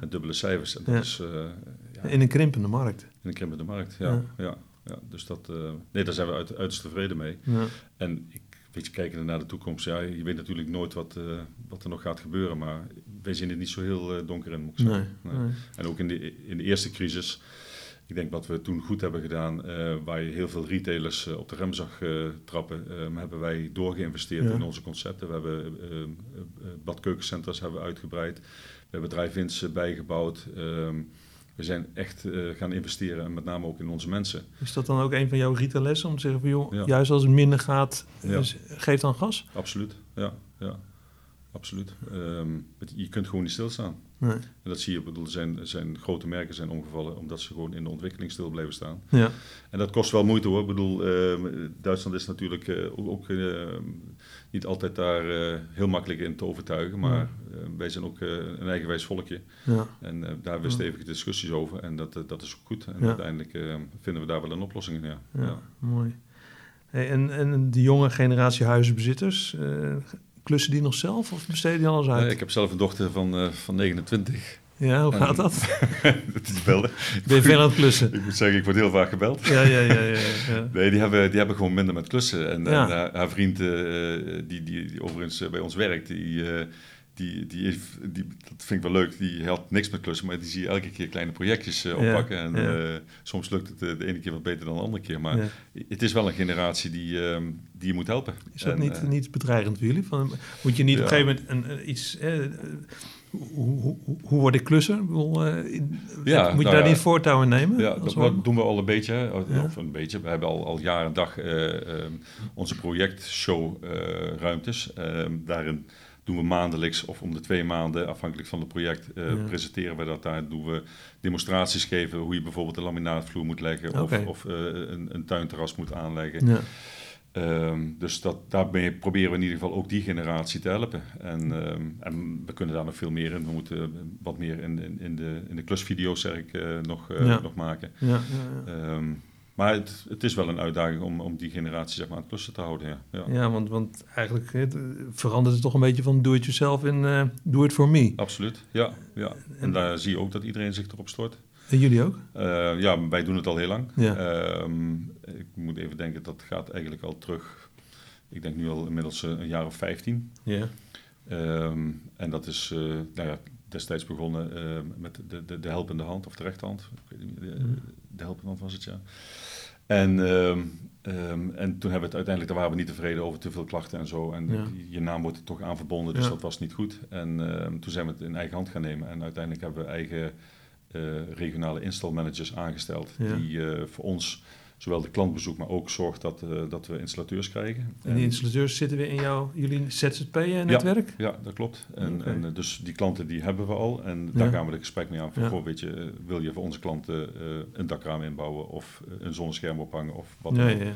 met dubbele cijfers. En dat is eh, ja, In een krimpende markt. in een krimpende markt. Ja, Ja. ja. Dus dat, nee, daar zijn we uit, uiterst tevreden mee. Ja. En ik weet je, kijken naar de toekomst. Ja, je weet natuurlijk nooit wat, eh, wat er nog gaat gebeuren. Maar wij zien het niet zo heel eh, donker in, moet ik Nee, zeggen. Nee. nee. En ook in de, in de eerste crisis, ik denk wat we toen goed hebben gedaan, eh, waar je heel veel retailers op de rem zag trappen, eh, hebben wij doorgeïnvesteerd Ja. in onze concepten. We hebben badkeukencentra's hebben uitgebreid, we hebben drive-ins bijgebouwd. Ehm, we zijn echt eh, gaan investeren en met name ook in onze mensen. Is dat dan ook een van jouw retaillessen om te zeggen van joh, Ja. juist als het minder gaat, Ja. dus geef dan gas? Absoluut, ja. ja. Absoluut. Ehm, je kunt gewoon niet stilstaan. Nee. En dat zie je, bedoel, zijn, zijn grote merken zijn omgevallen omdat ze gewoon in de ontwikkeling stil blijven staan. Ja. En dat kost wel moeite hoor. Ik bedoel, eh, Duitsland is natuurlijk eh, ook, ook, eh, niet altijd daar eh, heel makkelijk in te overtuigen. Maar eh, wij zijn ook eh, een eigenwijs volkje. Ja. En daar hebben we stevige discussies over. En dat, dat is ook goed. En Ja. uiteindelijk vinden we daar wel een oplossing in. Ja. Mooi. Hey, en, en de jonge generatie huizenbezitters, klussen die nog zelf of besteden die alles uit? Uh, ik heb zelf een dochter van, uh, van 29. Ja, hoe gaat dat? dat is belden. Ben je veel aan het klussen? Ik moet zeggen, ik word heel vaak gebeld. Ja, ja, ja. ja, ja. Nee, die hebben, die hebben gewoon minder met klussen. En, ja. en haar, haar, vriend, die, die, die, overigens bij ons werkt, die die, die, die, dat vind ik wel leuk. Die had niks met klussen, maar die zie je elke keer kleine projectjes uh, oppakken. Ja, en ja. Uh, soms lukt het uh, de ene keer wat beter dan de andere keer. Maar ja. het is wel een generatie die, ehm, die je moet helpen. Is dat en, niet, niet bedreigend voor jullie? Van, moet je niet op een gegeven moment een, iets... hoe, hoe, hoe word ik klusser? Bedoel, in, ja, moet je nou daar niet voortouw in nemen? Ja, dat, dat, doen we al een beetje. Of een beetje. We hebben al, al jaar en dag ehm, onze projectshow ruimtes. Ehm, daarin doen we maandelijks of om de twee maanden, afhankelijk van het project, uh, ja. presenteren we dat daar. Doen we demonstraties geven hoe je bijvoorbeeld een laminaatvloer moet leggen okay. of, of uh, een, een, tuinterras moet aanleggen. Ja. Um, dus dat, daarmee proberen we in ieder geval ook die generatie te helpen. En, um, en we kunnen daar nog veel meer in. We moeten wat meer in, in, in de, in de klusvideo's zeg ik, uh, nog, ja. nog maken. Ja, um, maar het, het, is wel een uitdaging om, om die generatie zeg maar, aan het klussen te houden. Ja, ja. ja want, want eigenlijk het, verandert het toch een beetje van do-it-yourself in uh, do-it-for-me. Absoluut, ja, ja. En daar zie je ook dat iedereen zich erop stort. En jullie ook? Uh, ja, wij doen het al heel lang. Ja. Uh, ik moet even denken, dat gaat eigenlijk al terug. Ik denk nu al inmiddels een jaar of 15. Ja. Um, en dat is, uh, nou ja, destijds begonnen uh, met de, de, de helpende hand of de rechterhand. Ik weet niet meer, de, mm. de helpende hand was het, ja. En, um, um, en toen hebben we het uiteindelijk, daar waren we niet tevreden over te veel klachten en zo. En ja. je naam wordt er toch aan verbonden, dus Ja. dat was niet goed. En um, toen zijn we het in eigen hand gaan nemen. En uiteindelijk hebben we eigen uh, regionale instalmanagers aangesteld. Ja. Die uh, voor ons zowel de klantbezoek, maar ook zorgt dat, uh, dat we installateurs krijgen. En die installateurs zitten weer in jouw, jullie ZZP-netwerk? Ja, ja, dat klopt. En, en uh, dus die klanten die hebben we al. En daar Ja. gaan we het gesprek mee aan. Van, Ja. goh, weet je, uh, wil je voor onze klanten uh, een dakraam inbouwen of een zonnescherm ophangen of wat dan ook. ja.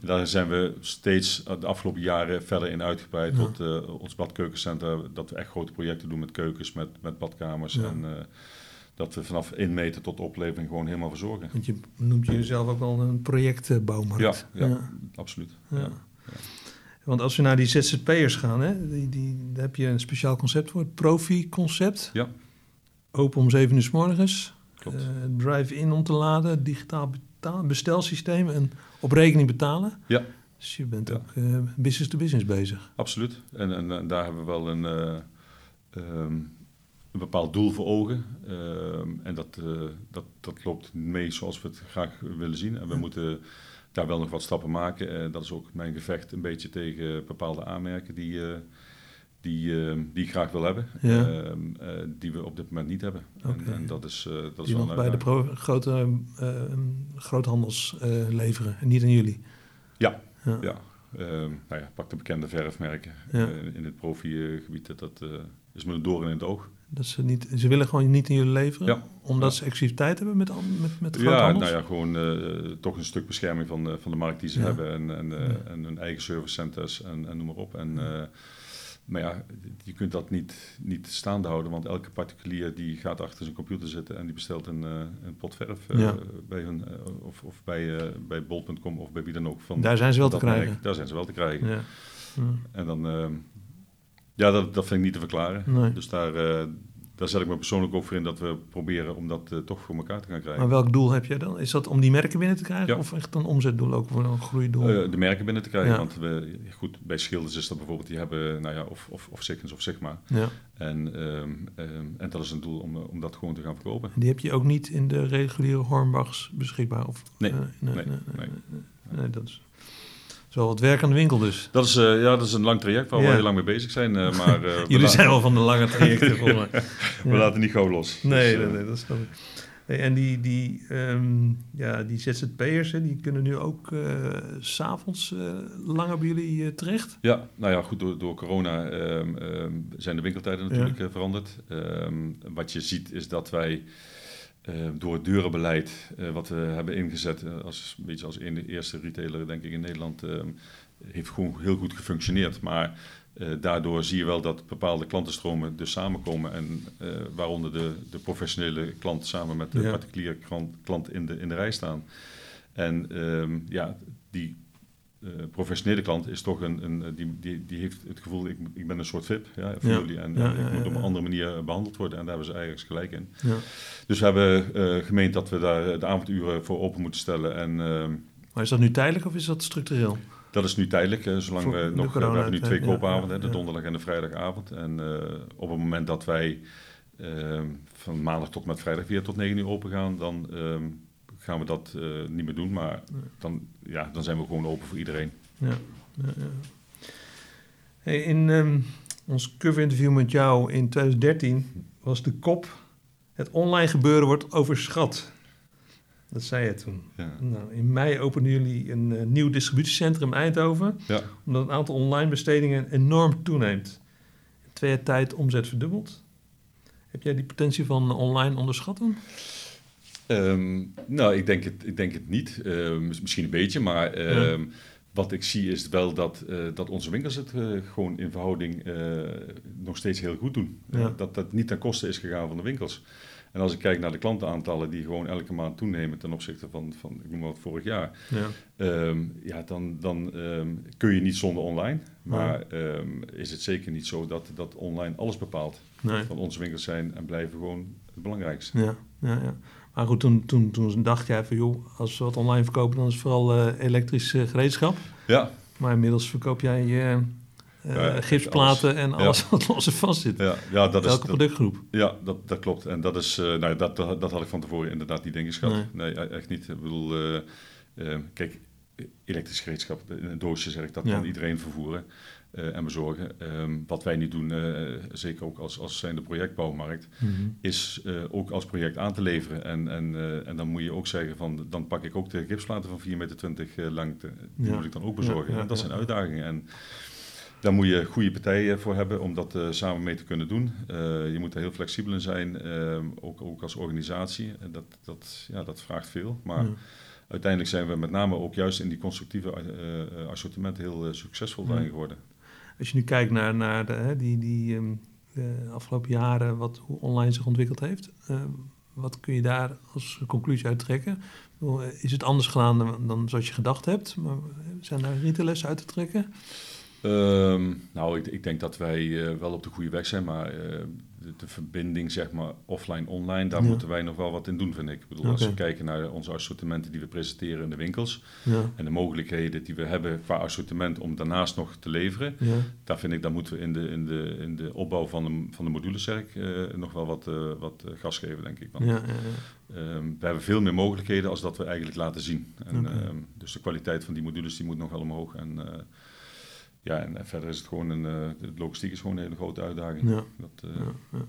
Daar zijn we steeds de afgelopen jaren verder in uitgebreid. Tot uh, ons badkeukencentrum, dat we echt grote projecten doen met keukens, met, met badkamers. En dat we vanaf inmeten tot oplevering gewoon helemaal verzorgen. Want je noemt jezelf ook wel een projectbouwmarkt. Ja, ja, absoluut. Ja. Ja. Want als we naar die ZZP'ers gaan, hè, die, die, daar heb je een speciaal concept voor, het profi-concept. Ja. Open om 7 uur s morgens. Eh, drive-in om te laden, digitaal bestelsysteem en op rekening betalen. Ja. Dus je bent ook eh, business to business bezig. Absoluut. En, en, en daar hebben we wel een, uh, um, een bepaald doel voor ogen. Um, en dat, uh, dat, dat loopt mee zoals we het graag willen zien. En we moeten daar wel nog wat stappen maken. Uh, dat is ook mijn gevecht een beetje tegen bepaalde aanmerken die, uh, die, uh, die ik graag wil hebben. Ja. Uh, uh, die we op dit moment niet hebben. En, en dat is, dat is wel nog bij de pro- grote groothandels leveren en niet aan jullie. Ja, Ja. ja. Um, nou ja, pak de bekende verfmerken Ja. in het profi-gebied. Dat, dat is me een doorn in het oog. Dat ze, niet, ze willen gewoon niet aan jullie leveren, Ja. omdat Ja. ze exclusiviteit hebben met, met, met Ja, nou ja, gewoon uh, toch een stuk bescherming van, uh, van de markt die ze Ja. hebben. En, en, uh, Ja. en hun eigen servicecenters en, en noem maar op. En, uh, maar ja, je kunt dat niet, niet staande houden, want elke particulier die gaat achter zijn computer zitten en die bestelt een, een pot verf bij hun, of, of bij, bij bol.com of bij wie dan ook. Van, Daar zijn ze wel te krijgen. merk. Daar zijn ze wel te krijgen. En dan, uh, ja, dat, dat vind ik niet te verklaren. Nee. Dus daar, uh, daar zet ik me persoonlijk ook voor in dat we proberen om dat uh, toch voor elkaar te gaan krijgen. Maar welk doel heb jij dan? Is dat om die merken binnen te krijgen Ja. of echt een omzetdoel ook voor een groeidoel? Uh, de merken binnen te krijgen. Ja. Want we, goed, bij schilders is dat bijvoorbeeld, die hebben, nou ja, of, of, of Sikkens of Sigma. ja. En, um, um, en dat is een doel om, om dat gewoon te gaan verkopen. Die heb je ook niet in de reguliere Hornbachs beschikbaar? Of, Nee, nee, nee. nee, nee, dat is, wel wat werk aan de winkel dus. Dat is, uh, ja, dat is een lang traject waar Ja. we heel lang mee bezig zijn. Uh, maar, uh, Jullie zijn wel van de lange trajecten we laten niet gauw los. Nee, Dus, nee, nee, dat snap ik. Hey, en die, die, um, ja, die ZZP'ers, hè, die kunnen nu ook uh, s'avonds uh, langer bij jullie uh, terecht? Ja, nou ja, goed, door, door corona um, um, zijn de winkeltijden natuurlijk ja. veranderd. Wat je ziet is dat wij door het deurenbeleid uh, wat we hebben ingezet, uh, als, een beetje als een, eerste retailer denk ik in Nederland, heeft gewoon heel goed gefunctioneerd. Maar daardoor zie je wel dat bepaalde klantenstromen dus samenkomen. En waaronder de, de professionele klant samen met de Ja. particuliere klant, klant in, de, in de rij staan. En um, ja, die professionele klant is toch een, een die, die, die heeft het gevoel, ik, ik ben een soort VIP ja, voor Ja. jullie en Ja, eh, ik moet op een andere manier behandeld worden en daar hebben ze eigenlijk gelijk in. Ja. Dus we hebben eh, gemeend dat we daar de avonduren voor open moeten stellen en ehm, Maar is dat nu tijdelijk of is dat structureel? dat is nu tijdelijk, eh, zolang Voor we nog, we hebben nu twee koopavonden, de donderdag en de vrijdagavond. En eh, op het moment dat wij ehm, van maandag tot met vrijdag weer tot 9 uur open gaan, dan ehm, gaan we dat eh, niet meer doen. Maar dan, ja, dan zijn we gewoon open voor iedereen. Ja. ja, ja. Hey, in ehm, ons cover-interview met jou in 2013 was de kop... Het online gebeuren wordt overschat. Dat zei je toen. Ja. Nou, in mei openden jullie een eh, nieuw distributiecentrum in Eindhoven... Ja. omdat het aantal online bestedingen enorm toeneemt. In twee jaar tijd omzet verdubbeld. Heb jij die potentie van online onderschatten? Ehm, nou, ik denk het, ik denk het niet. Eh, mis- misschien een beetje, maar ehm, wat ik zie is wel dat, eh, dat onze winkels het eh, gewoon in verhouding eh, nog steeds heel goed doen. Ja. Dat dat niet ten koste is gegaan van de winkels. En als ik kijk naar de klantenaantallen die gewoon elke maand toenemen ten opzichte van, van ik noem maar wat, vorig jaar. Ja. ehm, ja, dan, dan ehm, kun je niet zonder online. Maar ehm, is het zeker niet zo dat, dat online alles bepaalt. Nee. Want onze winkels zijn en blijven gewoon het belangrijkste. Ja, ja, ja. Maar goed, toen, toen, toen dacht jij van... joh, als we wat online verkopen... dan is het vooral eh, elektrisch eh, gereedschap. Ja, Maar inmiddels verkoop jij Ja, gipsplaten en Ja. alles wat los en vast zit. ja, ja dat is... Welke dat- productgroep? Ja, dat, dat klopt. En dat is, nou, dat, dat, dat had ik van tevoren inderdaad niet ingeschat. Nee. Nee, e- echt niet. Ik bedoel, kijk, elektrisch gereedschap, in een doosje zeg ik, dat kan iedereen vervoeren eh, en bezorgen. Ehm, wat wij niet doen, eh, zeker ook als, als zijnde projectbouwmarkt, Mhm. is eh, ook als project aan te leveren. En, en, en dan moet je ook zeggen van, dan pak ik ook de gipsplaten van 4,20 meter lang, die Ja. moet ik dan ook bezorgen. Ja, ja, en dat zijn uitdagingen. En daar moet je goede partijen voor hebben om dat samen mee te kunnen doen. Je moet er heel flexibel in zijn, ehm, ook, ook als organisatie. En dat, dat, ja, dat vraagt veel. Maar uiteindelijk zijn we met name ook juist in die constructieve assortimenten heel succesvol daarin geworden. Als je nu kijkt naar, naar de, hè, die, die ehm, de afgelopen jaren... Wat, hoe online zich ontwikkeld heeft... eh, wat kun je daar als conclusie uit trekken? Eh, Is het anders gedaan dan, zoals je gedacht hebt? Maar eh, zijn daar retailers uit te trekken? Ehm, nou, ik, ik denk dat wij eh, wel op de goede weg zijn, maar de, de verbinding, zeg maar, offline-online, daar Ja. moeten wij nog wel wat in doen, vind ik. Ik bedoel, als we kijken naar onze assortimenten die we presenteren in de winkels Ja, en de mogelijkheden die we hebben qua assortiment om daarnaast nog te leveren, ja, daar vind ik, daar moeten we in de, in de, in de opbouw van de, van de modulecerk eh, nog wel wat, eh, wat eh, gas geven, denk ik. Want, ja, ja, ja. ehm, we hebben veel meer mogelijkheden als dat we eigenlijk laten zien. En, ehm, dus de kwaliteit van die modules die moet nog wel omhoog. En, eh, ja, en verder is het gewoon een, eh, de logistiek is gewoon een hele grote uitdaging. Ja. Dat, eh, Ja, ja.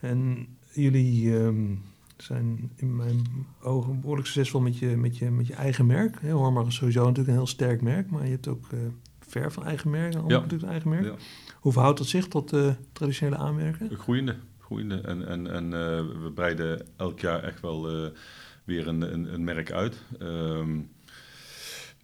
En jullie ehm, zijn in mijn ogen behoorlijk succesvol met je, met je, met je eigen merk. Hè, Hormag is sowieso natuurlijk een heel sterk merk, maar je hebt ook eh ver van eigen merk en andere Ja. producten eigen merk. ja. Hoe verhoudt dat zich tot de traditionele aanmerken? Groeiende, groeiende. En, en, en we breiden elk jaar echt wel weer een, een, een merk uit. Ehm,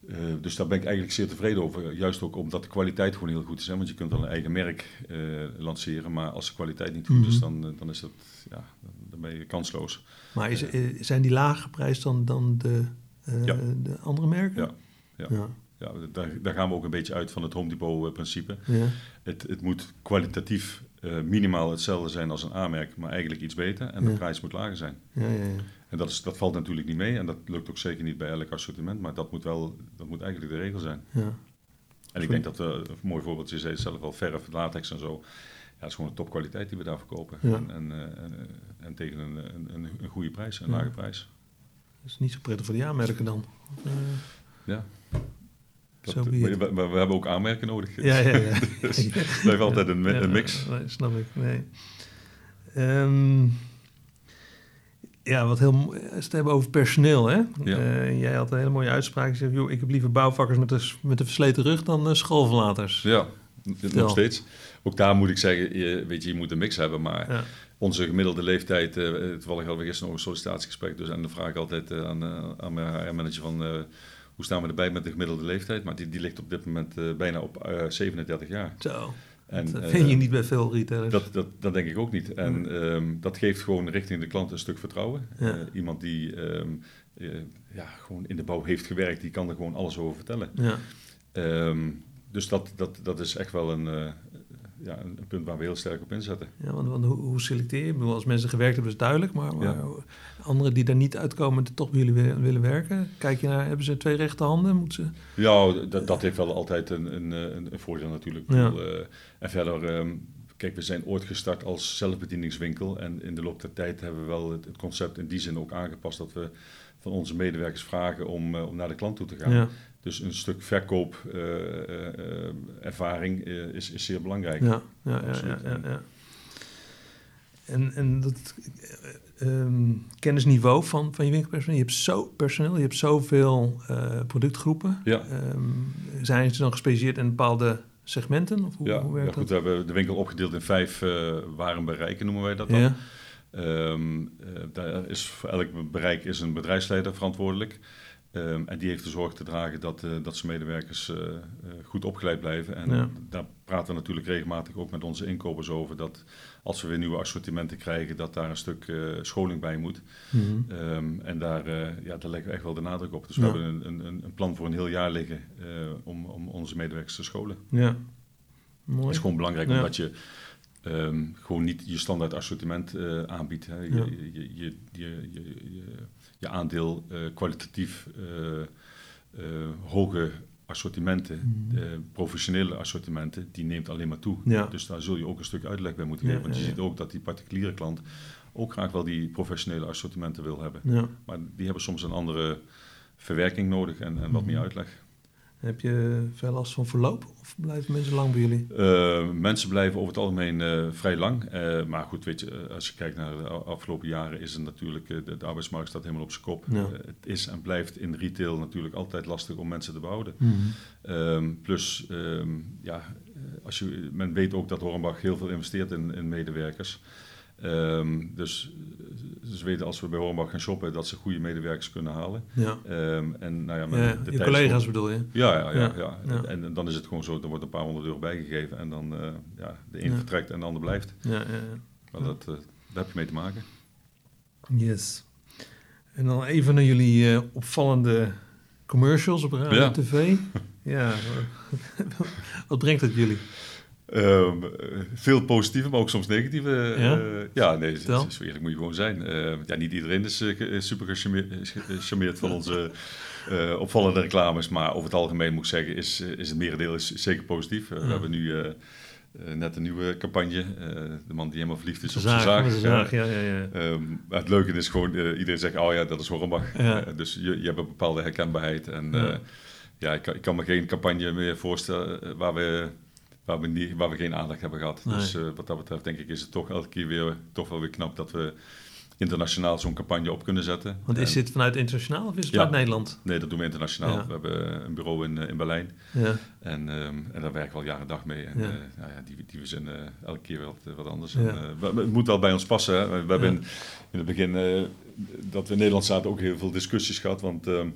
eh, dus daar ben ik eigenlijk zeer tevreden over. Juist ook omdat de kwaliteit gewoon heel goed is. Hè? Want je kunt wel een eigen merk eh, lanceren, maar als de kwaliteit niet goed is, Mhm. dan, eh, dan is dat, ja, dan- ben je kansloos. Maar is, zijn die lager geprijsd dan, dan de, Ja. de andere merken? Ja, ja. ja. Ja, daar, daar gaan we ook een beetje uit van het Home Depot-principe. ja. Het, het moet kwalitatief minimaal hetzelfde zijn als een A-merk, maar eigenlijk iets beter. En de prijs moet lager zijn. ja, ja, ja. En dat, is, dat valt natuurlijk niet mee en dat lukt ook zeker niet bij elk assortiment, maar dat moet wel, dat moet eigenlijk de regel zijn. ja. En ik denk dat we, een mooi voorbeeld, je zei zelf al, verf, latex en zo. Ja, het is gewoon een topkwaliteit die we daar verkopen. Ja. En, en, en, en tegen een, een, een, goede prijs, een Ja. lage prijs. Dat is niet zo prettig voor die aanmerken dan. Eh, Ja. Dat, maar it. we, hebben ook aanmerken nodig. ja, ja, ja. Dus het blijft altijd een mix. Nee, snap ik. Nee. Ehm, ja, wat heel het hebben over personeel, hè? Ja. Eh, jij had een hele mooie uitspraak. Je zegt, joh, ik heb liever bouwvakkers met een, met een versleten rug dan eh, schoolverlaters. Ja, Vertel. nog steeds. Ook daar moet ik zeggen, je, weet je, je moet een mix hebben, maar Ja. onze gemiddelde leeftijd, eh toevallig hadden we gisteren nog een sollicitatiegesprek, dus en dan vraag ik altijd aan, aan mijn HR-manager van, hoe staan we erbij met de gemiddelde leeftijd? Maar die, die ligt op dit moment bijna op eh, 37 jaar. Zo. En, dat vind je niet bij veel retailers. Dat, dat, dat denk ik ook niet. En ehm, dat geeft gewoon richting de klant een stuk vertrouwen. iemand die ehm, ja, gewoon in de bouw heeft gewerkt, die kan er gewoon alles over vertellen. Ja. Ehm, dus dat, dat, dat is echt wel een, ja, een, punt waar we heel sterk op inzetten. Ja, want, want hoe, hoe, selecteer je? Ik bedoel, als mensen gewerkt hebben, is duidelijk. Maar, anderen die daar niet uitkomen, die toch bij jullie willen, willen, werken. Kijk je naar, hebben ze twee rechte handen? Moeten ze... Ja, dat, dat heeft wel altijd een, een, een, voordeel natuurlijk. Ja. Uh, en verder, ehm, kijk, we zijn ooit gestart als zelfbedieningswinkel. En in de loop der tijd hebben we wel het, het concept in die zin ook aangepast dat we van onze medewerkers vragen om, uh, om naar de klant toe te gaan. Ja. Dus een stuk verkoopervaring uh, is, is zeer belangrijk. Ja, ja, ja, ja, ja, En, en dat um, kennisniveau van, van je winkelpersoneel. Je hebt zo personeel, je hebt zoveel uh, productgroepen. Ja. Um, zijn ze dan gespecialiseerd in bepaalde segmenten? Of hoe, ja, hoe werkt ja, goed, we hebben de winkel opgedeeld in vijf uh, warenbereiken, noemen wij dat dan. Ja. Um, uh, daar is voor elk bereik is een bedrijfsleider verantwoordelijk. Um, en die heeft de zorg te dragen dat, uh, dat zijn medewerkers uh, uh, goed opgeleid blijven. En ja. daar praten we natuurlijk regelmatig ook met onze inkopers over. Dat als we weer nieuwe assortimenten krijgen, dat daar een stuk scholing bij moet. Mm -hmm. um, en daar, ja, daar leggen we echt wel de nadruk op. Dus ja. we hebben een, een, een, plan voor een heel jaar liggen om, om onze medewerkers te scholen. Ja, mooi. Het is gewoon belangrijk ja. omdat je um, gewoon niet je standaard assortiment aanbiedt. Hè. Je, je, je, je, je aandeel uh, kwalitatief uh, hoge assortimenten, mm. professionele assortimenten, die neemt alleen maar toe. Ja. Dus daar zul je ook een stuk uitleg bij moeten geven. Ja, want je ziet ook dat die particuliere klant ook graag wel die professionele assortimenten wil hebben. Maar die hebben soms een andere verwerking nodig en, en wat mm. meer uitleg. Heb je veel last van verloop of blijven mensen lang bij jullie? Uh, mensen blijven over het algemeen uh, vrij lang. Uh, maar goed, weet je, als je kijkt naar de afgelopen jaren is het natuurlijk, de, de, arbeidsmarkt staat helemaal op zijn kop. Ja. het is en blijft in retail natuurlijk altijd lastig om mensen te behouden. Mm -hmm. plus, um, ja, als je, men weet ook dat Hornbach heel veel investeert in, in medewerkers. Um, dus ze weten als we bij Hornbach gaan shoppen dat ze goede medewerkers kunnen halen. Ja. Um, en, nou ja, ja de je collega's bedoel je? Ja, ja, ja. ja, ja. En, en, dan is het gewoon zo, er wordt een paar honderd euro bijgegeven en dan uh, ja, de een vertrekt en de ander blijft. Ja, ja, ja. Maar dat, uh, daar heb je mee te maken. Yes. En dan even naar jullie uh, opvallende commercials op radio tv. ja, wat brengt het jullie? Um, veel positieve, maar ook soms negatieve. Ja, uh, ja nee, zo eerlijk moet je gewoon zijn. Uh, ja, niet iedereen is uh, super gecharmeerd van onze opvallende reclames, maar over het algemeen moet ik zeggen, is, is het merendeel is zeker positief. We hebben nu net een nieuwe campagne, de man die helemaal verliefd is op zijn zaag ja, ja, ja. Um, het leuke is gewoon, iedereen zegt, oh ja, dat is Hornbach. dus je, je hebt een bepaalde herkenbaarheid. En ja, ik, ik, kan me geen campagne meer voorstellen waar we waar we, niet, waar we geen aandacht hebben gehad. Dus uh, wat dat betreft denk ik is het toch elke keer weer toch wel weer knap dat we internationaal zo'n campagne op kunnen zetten. Want is dit vanuit internationaal of is het ja, uit Nederland? Nee, dat doen we internationaal. We hebben een bureau in, eh, in Berlijn. Ja. En, um, en daar werken we al jaren dag mee. En ja. Uh, nou ja, die, die we zijn uh, elke keer wat, wat anders. En, we, het moet wel bij ons passen. Hè. We, hebben in, in, het begin dat we in Nederland zaten ook heel veel discussies gehad. Want ehm,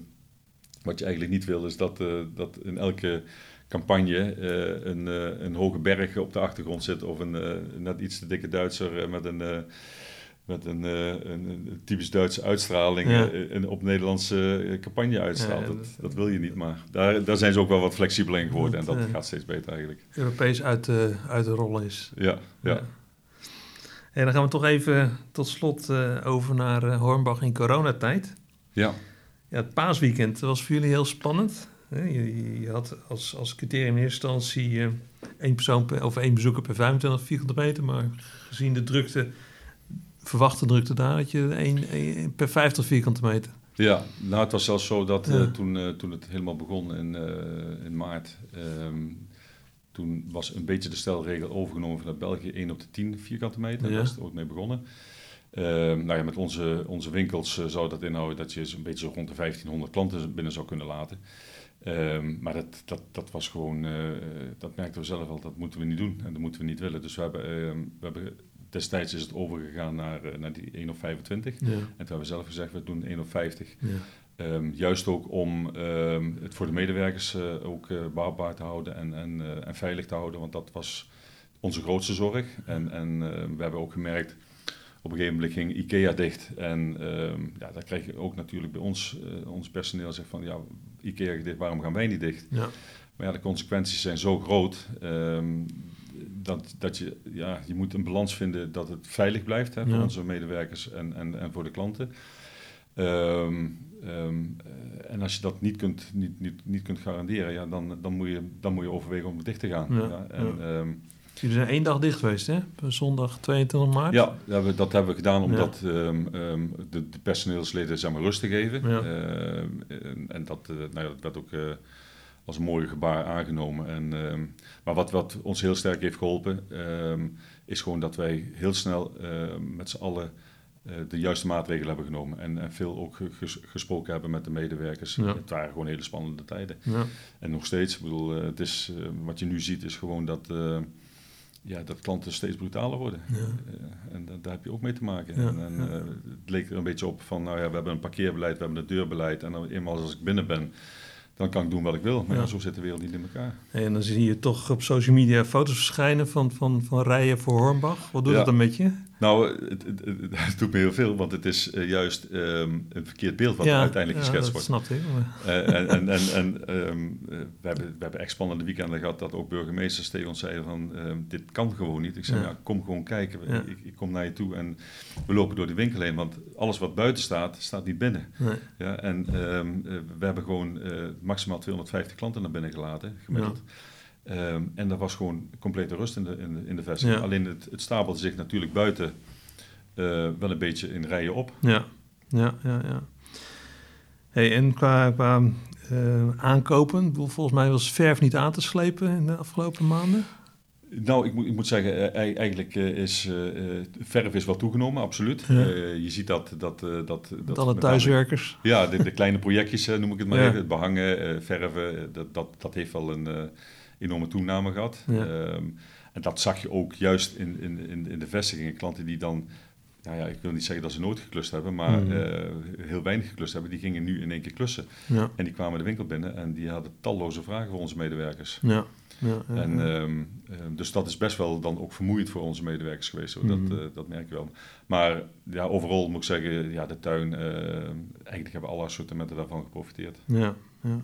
wat je eigenlijk niet wil is dat, dat in elke campagne uh, een, uh, een hoge berg op de achtergrond zit of een uh, net iets te dikke Duitser met een, met een, een, een, typisch Duitse uitstraling ja. een op Nederlandse campagne uitstraalt. Ja, dat, dat, dat, wil je niet, maar daar, daar zijn ze ook wel wat flexibel in geworden en dat gaat steeds beter eigenlijk. Europees uit, de, uit de rollen is. Ja, ja. En dan gaan we toch even tot slot over naar Hornbach in coronatijd. Ja. Ja, het paasweekend was voor jullie heel spannend. Je, je, had als, als criterium in eerste instantie uh, één, persoon per, of één bezoeker per 25 vierkante meter, maar gezien de drukte, verwachte drukte daar, had je één, één per 50 vierkante meter. Ja, nou het was zelfs zo dat ja. uh, toen, uh, toen het helemaal begon in, in maart, um, toen was een beetje de stelregel overgenomen vanuit België 1 op de 10 vierkante meter. Ja. Daar is het ook mee begonnen. Uh, nou ja, met onze, onze winkels zou dat inhouden dat je zo'n beetje zo rond de 1500 klanten binnen zou kunnen laten. Um, maar dat, dat, dat was gewoon, uh, dat merkten we zelf al, dat moeten we niet doen en dat moeten we niet willen. Dus we hebben, uh, we hebben destijds is het overgegaan naar, uh, naar die 1 op 25. Ja. En toen hebben we zelf gezegd, we doen 1 op 50. Ja. Um, juist ook om um, het voor de medewerkers ook bouwbaar te houden en, en, en veilig te houden. Want dat was onze grootste zorg. En, en we hebben ook gemerkt, op een gegeven moment ging IKEA dicht. En ehm, ja, dan krijg je ook natuurlijk bij ons, ons personeel zegt van, ja, IKEA dicht, waarom gaan wij niet dicht? Ja. Maar ja, de consequenties zijn zo groot ehm, dat, dat je, ja, je moet een balans vinden dat het veilig blijft hè, voor onze medewerkers en, en, en voor de klanten. Ehm, ehm, en als je dat niet kunt, niet, niet, niet kunt garanderen, ja, dan, dan, moet je, dan moet je overwegen om dicht te gaan. Ja, en. Jullie zijn één dag dicht geweest, hè? Zondag 22 maart. Ja, dat hebben we gedaan omdat de, de, personeelsleden zeg maar, rust te geven. en, en dat, uh, nou ja, dat werd ook... Uh, als een mooi gebaar aangenomen. En, ehm, maar wat, wat ons heel sterk heeft geholpen, ehm, is gewoon dat wij heel snel ehm, met z'n allen uh, de juiste maatregelen hebben genomen. En, en veel ook gesproken hebben met de medewerkers. Het waren gewoon hele spannende tijden. Ja. En nog steeds, ik bedoel, het is, wat je nu ziet, is gewoon dat, ja, dat klanten steeds brutaler worden. Ja. en daar heb je ook mee te maken. En, en het leek er een beetje op van, nou ja, we hebben een parkeerbeleid, we hebben een deurbeleid. En dan, eenmaal als ik binnen ben dan kan ik doen wat ik wil. Maar ja. zo zit de wereld niet in elkaar. En dan zie je toch op social media foto's verschijnen van, van, van rijen voor Hornbach. Wat doet dat dan met je? Nou, het, het, het, doet me heel veel, want het is uh, juist um, een verkeerd beeld wat ja, uiteindelijk geschetst wordt. snap ik. Uh, en en, en, en um, we, hebben, we hebben echt spannende weekenden gehad dat ook burgemeesters tegen ons zeiden van um, dit kan gewoon niet. Ik zei, ja, kom gewoon kijken. Ik, ik, kom naar je toe en we lopen door de winkel heen, want alles wat buiten staat, staat niet binnen. Nee. Ja, en we hebben gewoon maximaal 250 klanten naar binnen gelaten, gemiddeld. Ehm, en er was gewoon complete rust in de, in de, in de vestiging. Alleen het, het stapelde zich natuurlijk buiten uh, wel een beetje in rijen op. Ja, ja, ja. ja. Hey, en qua, qua uh, aankopen, volgens mij was verf niet aan te slepen in de afgelopen maanden? Nou, ik moet, ik moet zeggen, eh, eigenlijk is uh, verf is wel toegenomen, absoluut. Ja. Uh, je ziet dat... dat, dat, dat alle thuiswerkers. ja, de, de, kleine projectjes noem ik het maar even. Het behangen, verven, dat, dat, dat heeft wel een enorme toename gehad. Ehm, en dat zag je ook juist in, in, in, de vestigingen. Klanten die dan, nou ja, ik wil niet zeggen dat ze nooit geklust hebben, maar mm. heel weinig geklust hebben, die gingen nu in één keer klussen. Ja. En die kwamen de winkel binnen en die hadden talloze vragen voor onze medewerkers. Ja. Ja, en, um, dus dat is best wel dan ook vermoeiend voor onze medewerkers geweest. Dat, uh, dat merk je wel. Maar ja, overal moet ik zeggen, ja, de tuin, uh, eigenlijk hebben alle assortimenten daarvan geprofiteerd. Ja, ja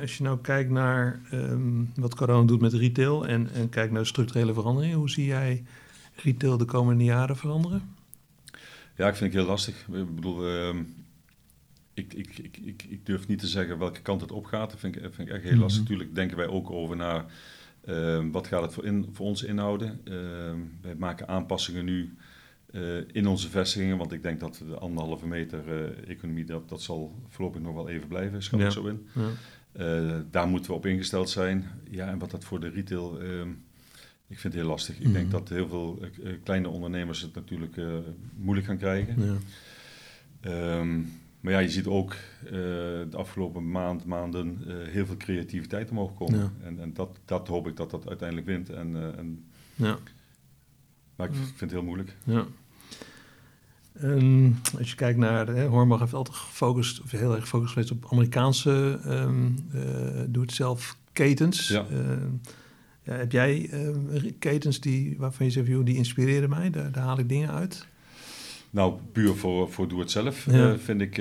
als je nou kijkt naar ehm, wat corona doet met retail en, en kijkt naar structurele veranderingen, hoe zie jij retail de komende jaren veranderen? Ja, ik vind het heel lastig. Ik bedoel, ehm, ik, ik, ik, ik, durf niet te zeggen welke kant het opgaat. Dat vind ik, vind ik echt heel lastig. Natuurlijk mhm. denken wij ook over naar ehm, wat gaat het voor, in, voor ons inhouden. wij maken aanpassingen nu uh, in onze vestigingen, want ik denk dat de anderhalve meter uh, economie, dat, dat zal voorlopig nog wel even blijven, schat ik zo in. Ja. Uh, daar moeten we op ingesteld zijn. Ja, en wat dat voor de retail. Uh, ik vind het heel lastig. Ik denk mhm. dat heel veel uh, kleine ondernemers het natuurlijk moeilijk gaan krijgen. Ja. Um, maar ja, je ziet ook de afgelopen maand, maanden heel veel creativiteit omhoog komen. Ja. En, en dat, dat hoop ik dat dat uiteindelijk wint. En, en ja. Maar ik vind het heel moeilijk. Ja. Um, als je kijkt naar, hè, Hornbach heeft altijd gefocust, of heel erg gefocust geweest op Amerikaanse um, uh, doe-het-zelf ketens. Ja. Uh, ja, heb jij uh, ketens die, waarvan je zegt, joh, die inspireren mij, daar, daar, haal ik dingen uit? Nou, puur voor, voor doe-het-zelf ja. uh, vind, ik,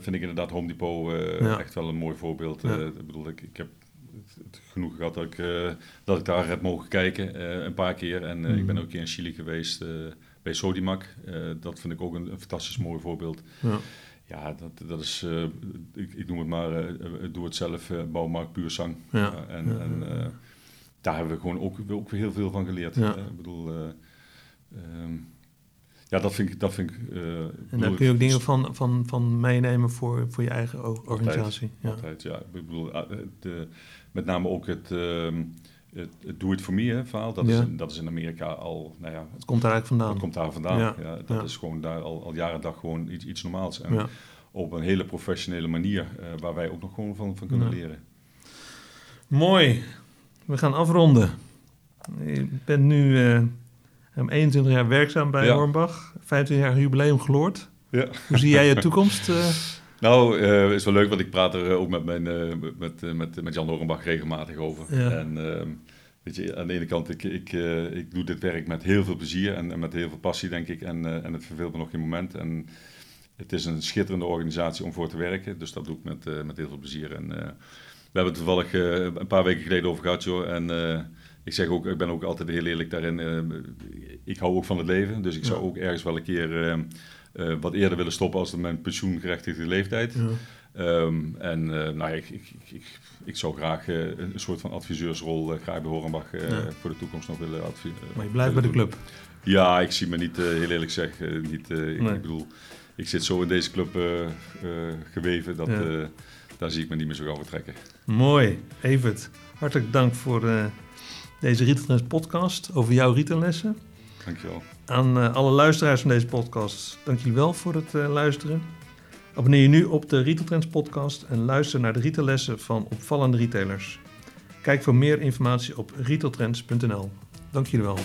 vind ik inderdaad Home Depot echt wel een mooi voorbeeld. ik bedoel, ik, ik heb genoeg gehad dat ik, dat ik daar heb mogen kijken een paar keer. En mm. ik ben ook een keer in Chili geweest bij Sodimac. Uh, dat vind ik ook een, een fantastisch mooi voorbeeld. Ja, ja dat, dat is, uh, ik, ik, noem het maar, uh, doe het zelf, bouwmarkt puur zang. Ja. en ja, en daar hebben we gewoon ook, ook heel veel van geleerd. ik bedoel, um, ja, dat vind ik. Dat vind ik en daar kun je ook dingen van, van, van meenemen voor, voor je eigen organisatie. Altijd, ja. Ik bedoel, de, met name ook het. Uh, het, het doe het voor me verhaal, dat, is, dat is in Amerika al, nou ja... Het komt daar eigenlijk vandaan. Het komt daar vandaan, ja. ja dat is gewoon daar al, al jaren dag gewoon iets, iets normaals. En op een hele professionele manier, uh, waar wij ook nog gewoon van, van kunnen leren. Mooi. We gaan afronden. Je bent nu uh, 21 jaar werkzaam bij Hornbach. 25 jaar jubileum geloord. Ja. Hoe zie jij je toekomst? Uh? Nou, uh, is wel leuk, want ik praat er ook met, mijn, uh, met, met, met Jan Hornbach regelmatig over. Ja. En uh, weet je, aan de ene kant, ik, ik, ik doe dit werk met heel veel plezier en, en met heel veel passie, denk ik. En, en het verveelt me nog geen moment. En het is een schitterende organisatie om voor te werken. Dus dat doe ik met, met heel veel plezier. En we hebben het toevallig een paar weken geleden over gehad, joh. En ik zeg ook, ik ben ook altijd heel eerlijk daarin. ik hou ook van het leven. Dus ik zou ook ergens wel een keer wat eerder willen stoppen als mijn pensioengerechtigde leeftijd. Ja. Um, en uh, nou, ik, ik, ik, ik, zou graag uh, een soort van adviseursrol uh, graag bij Horenbach ja. voor de toekomst nog willen adviseren. Maar je blijft bij de club? Ja, ik zie me niet, heel eerlijk zeg, niet, nee. ik, bedoel, ik zit zo in deze club geweven, dat, ja. daar zie ik me niet meer zo gauw vertrekken. Mooi, Evert. Hartelijk dank voor deze Rieteltrends podcast over jouw retaillessen. Dankjewel. Aan alle luisteraars van deze podcast, dank jullie wel voor het luisteren. Abonneer je nu op de Retail Trends podcast en luister naar de retaillessen van opvallende retailers. Kijk voor meer informatie op retailtrends.nl. Dank jullie wel.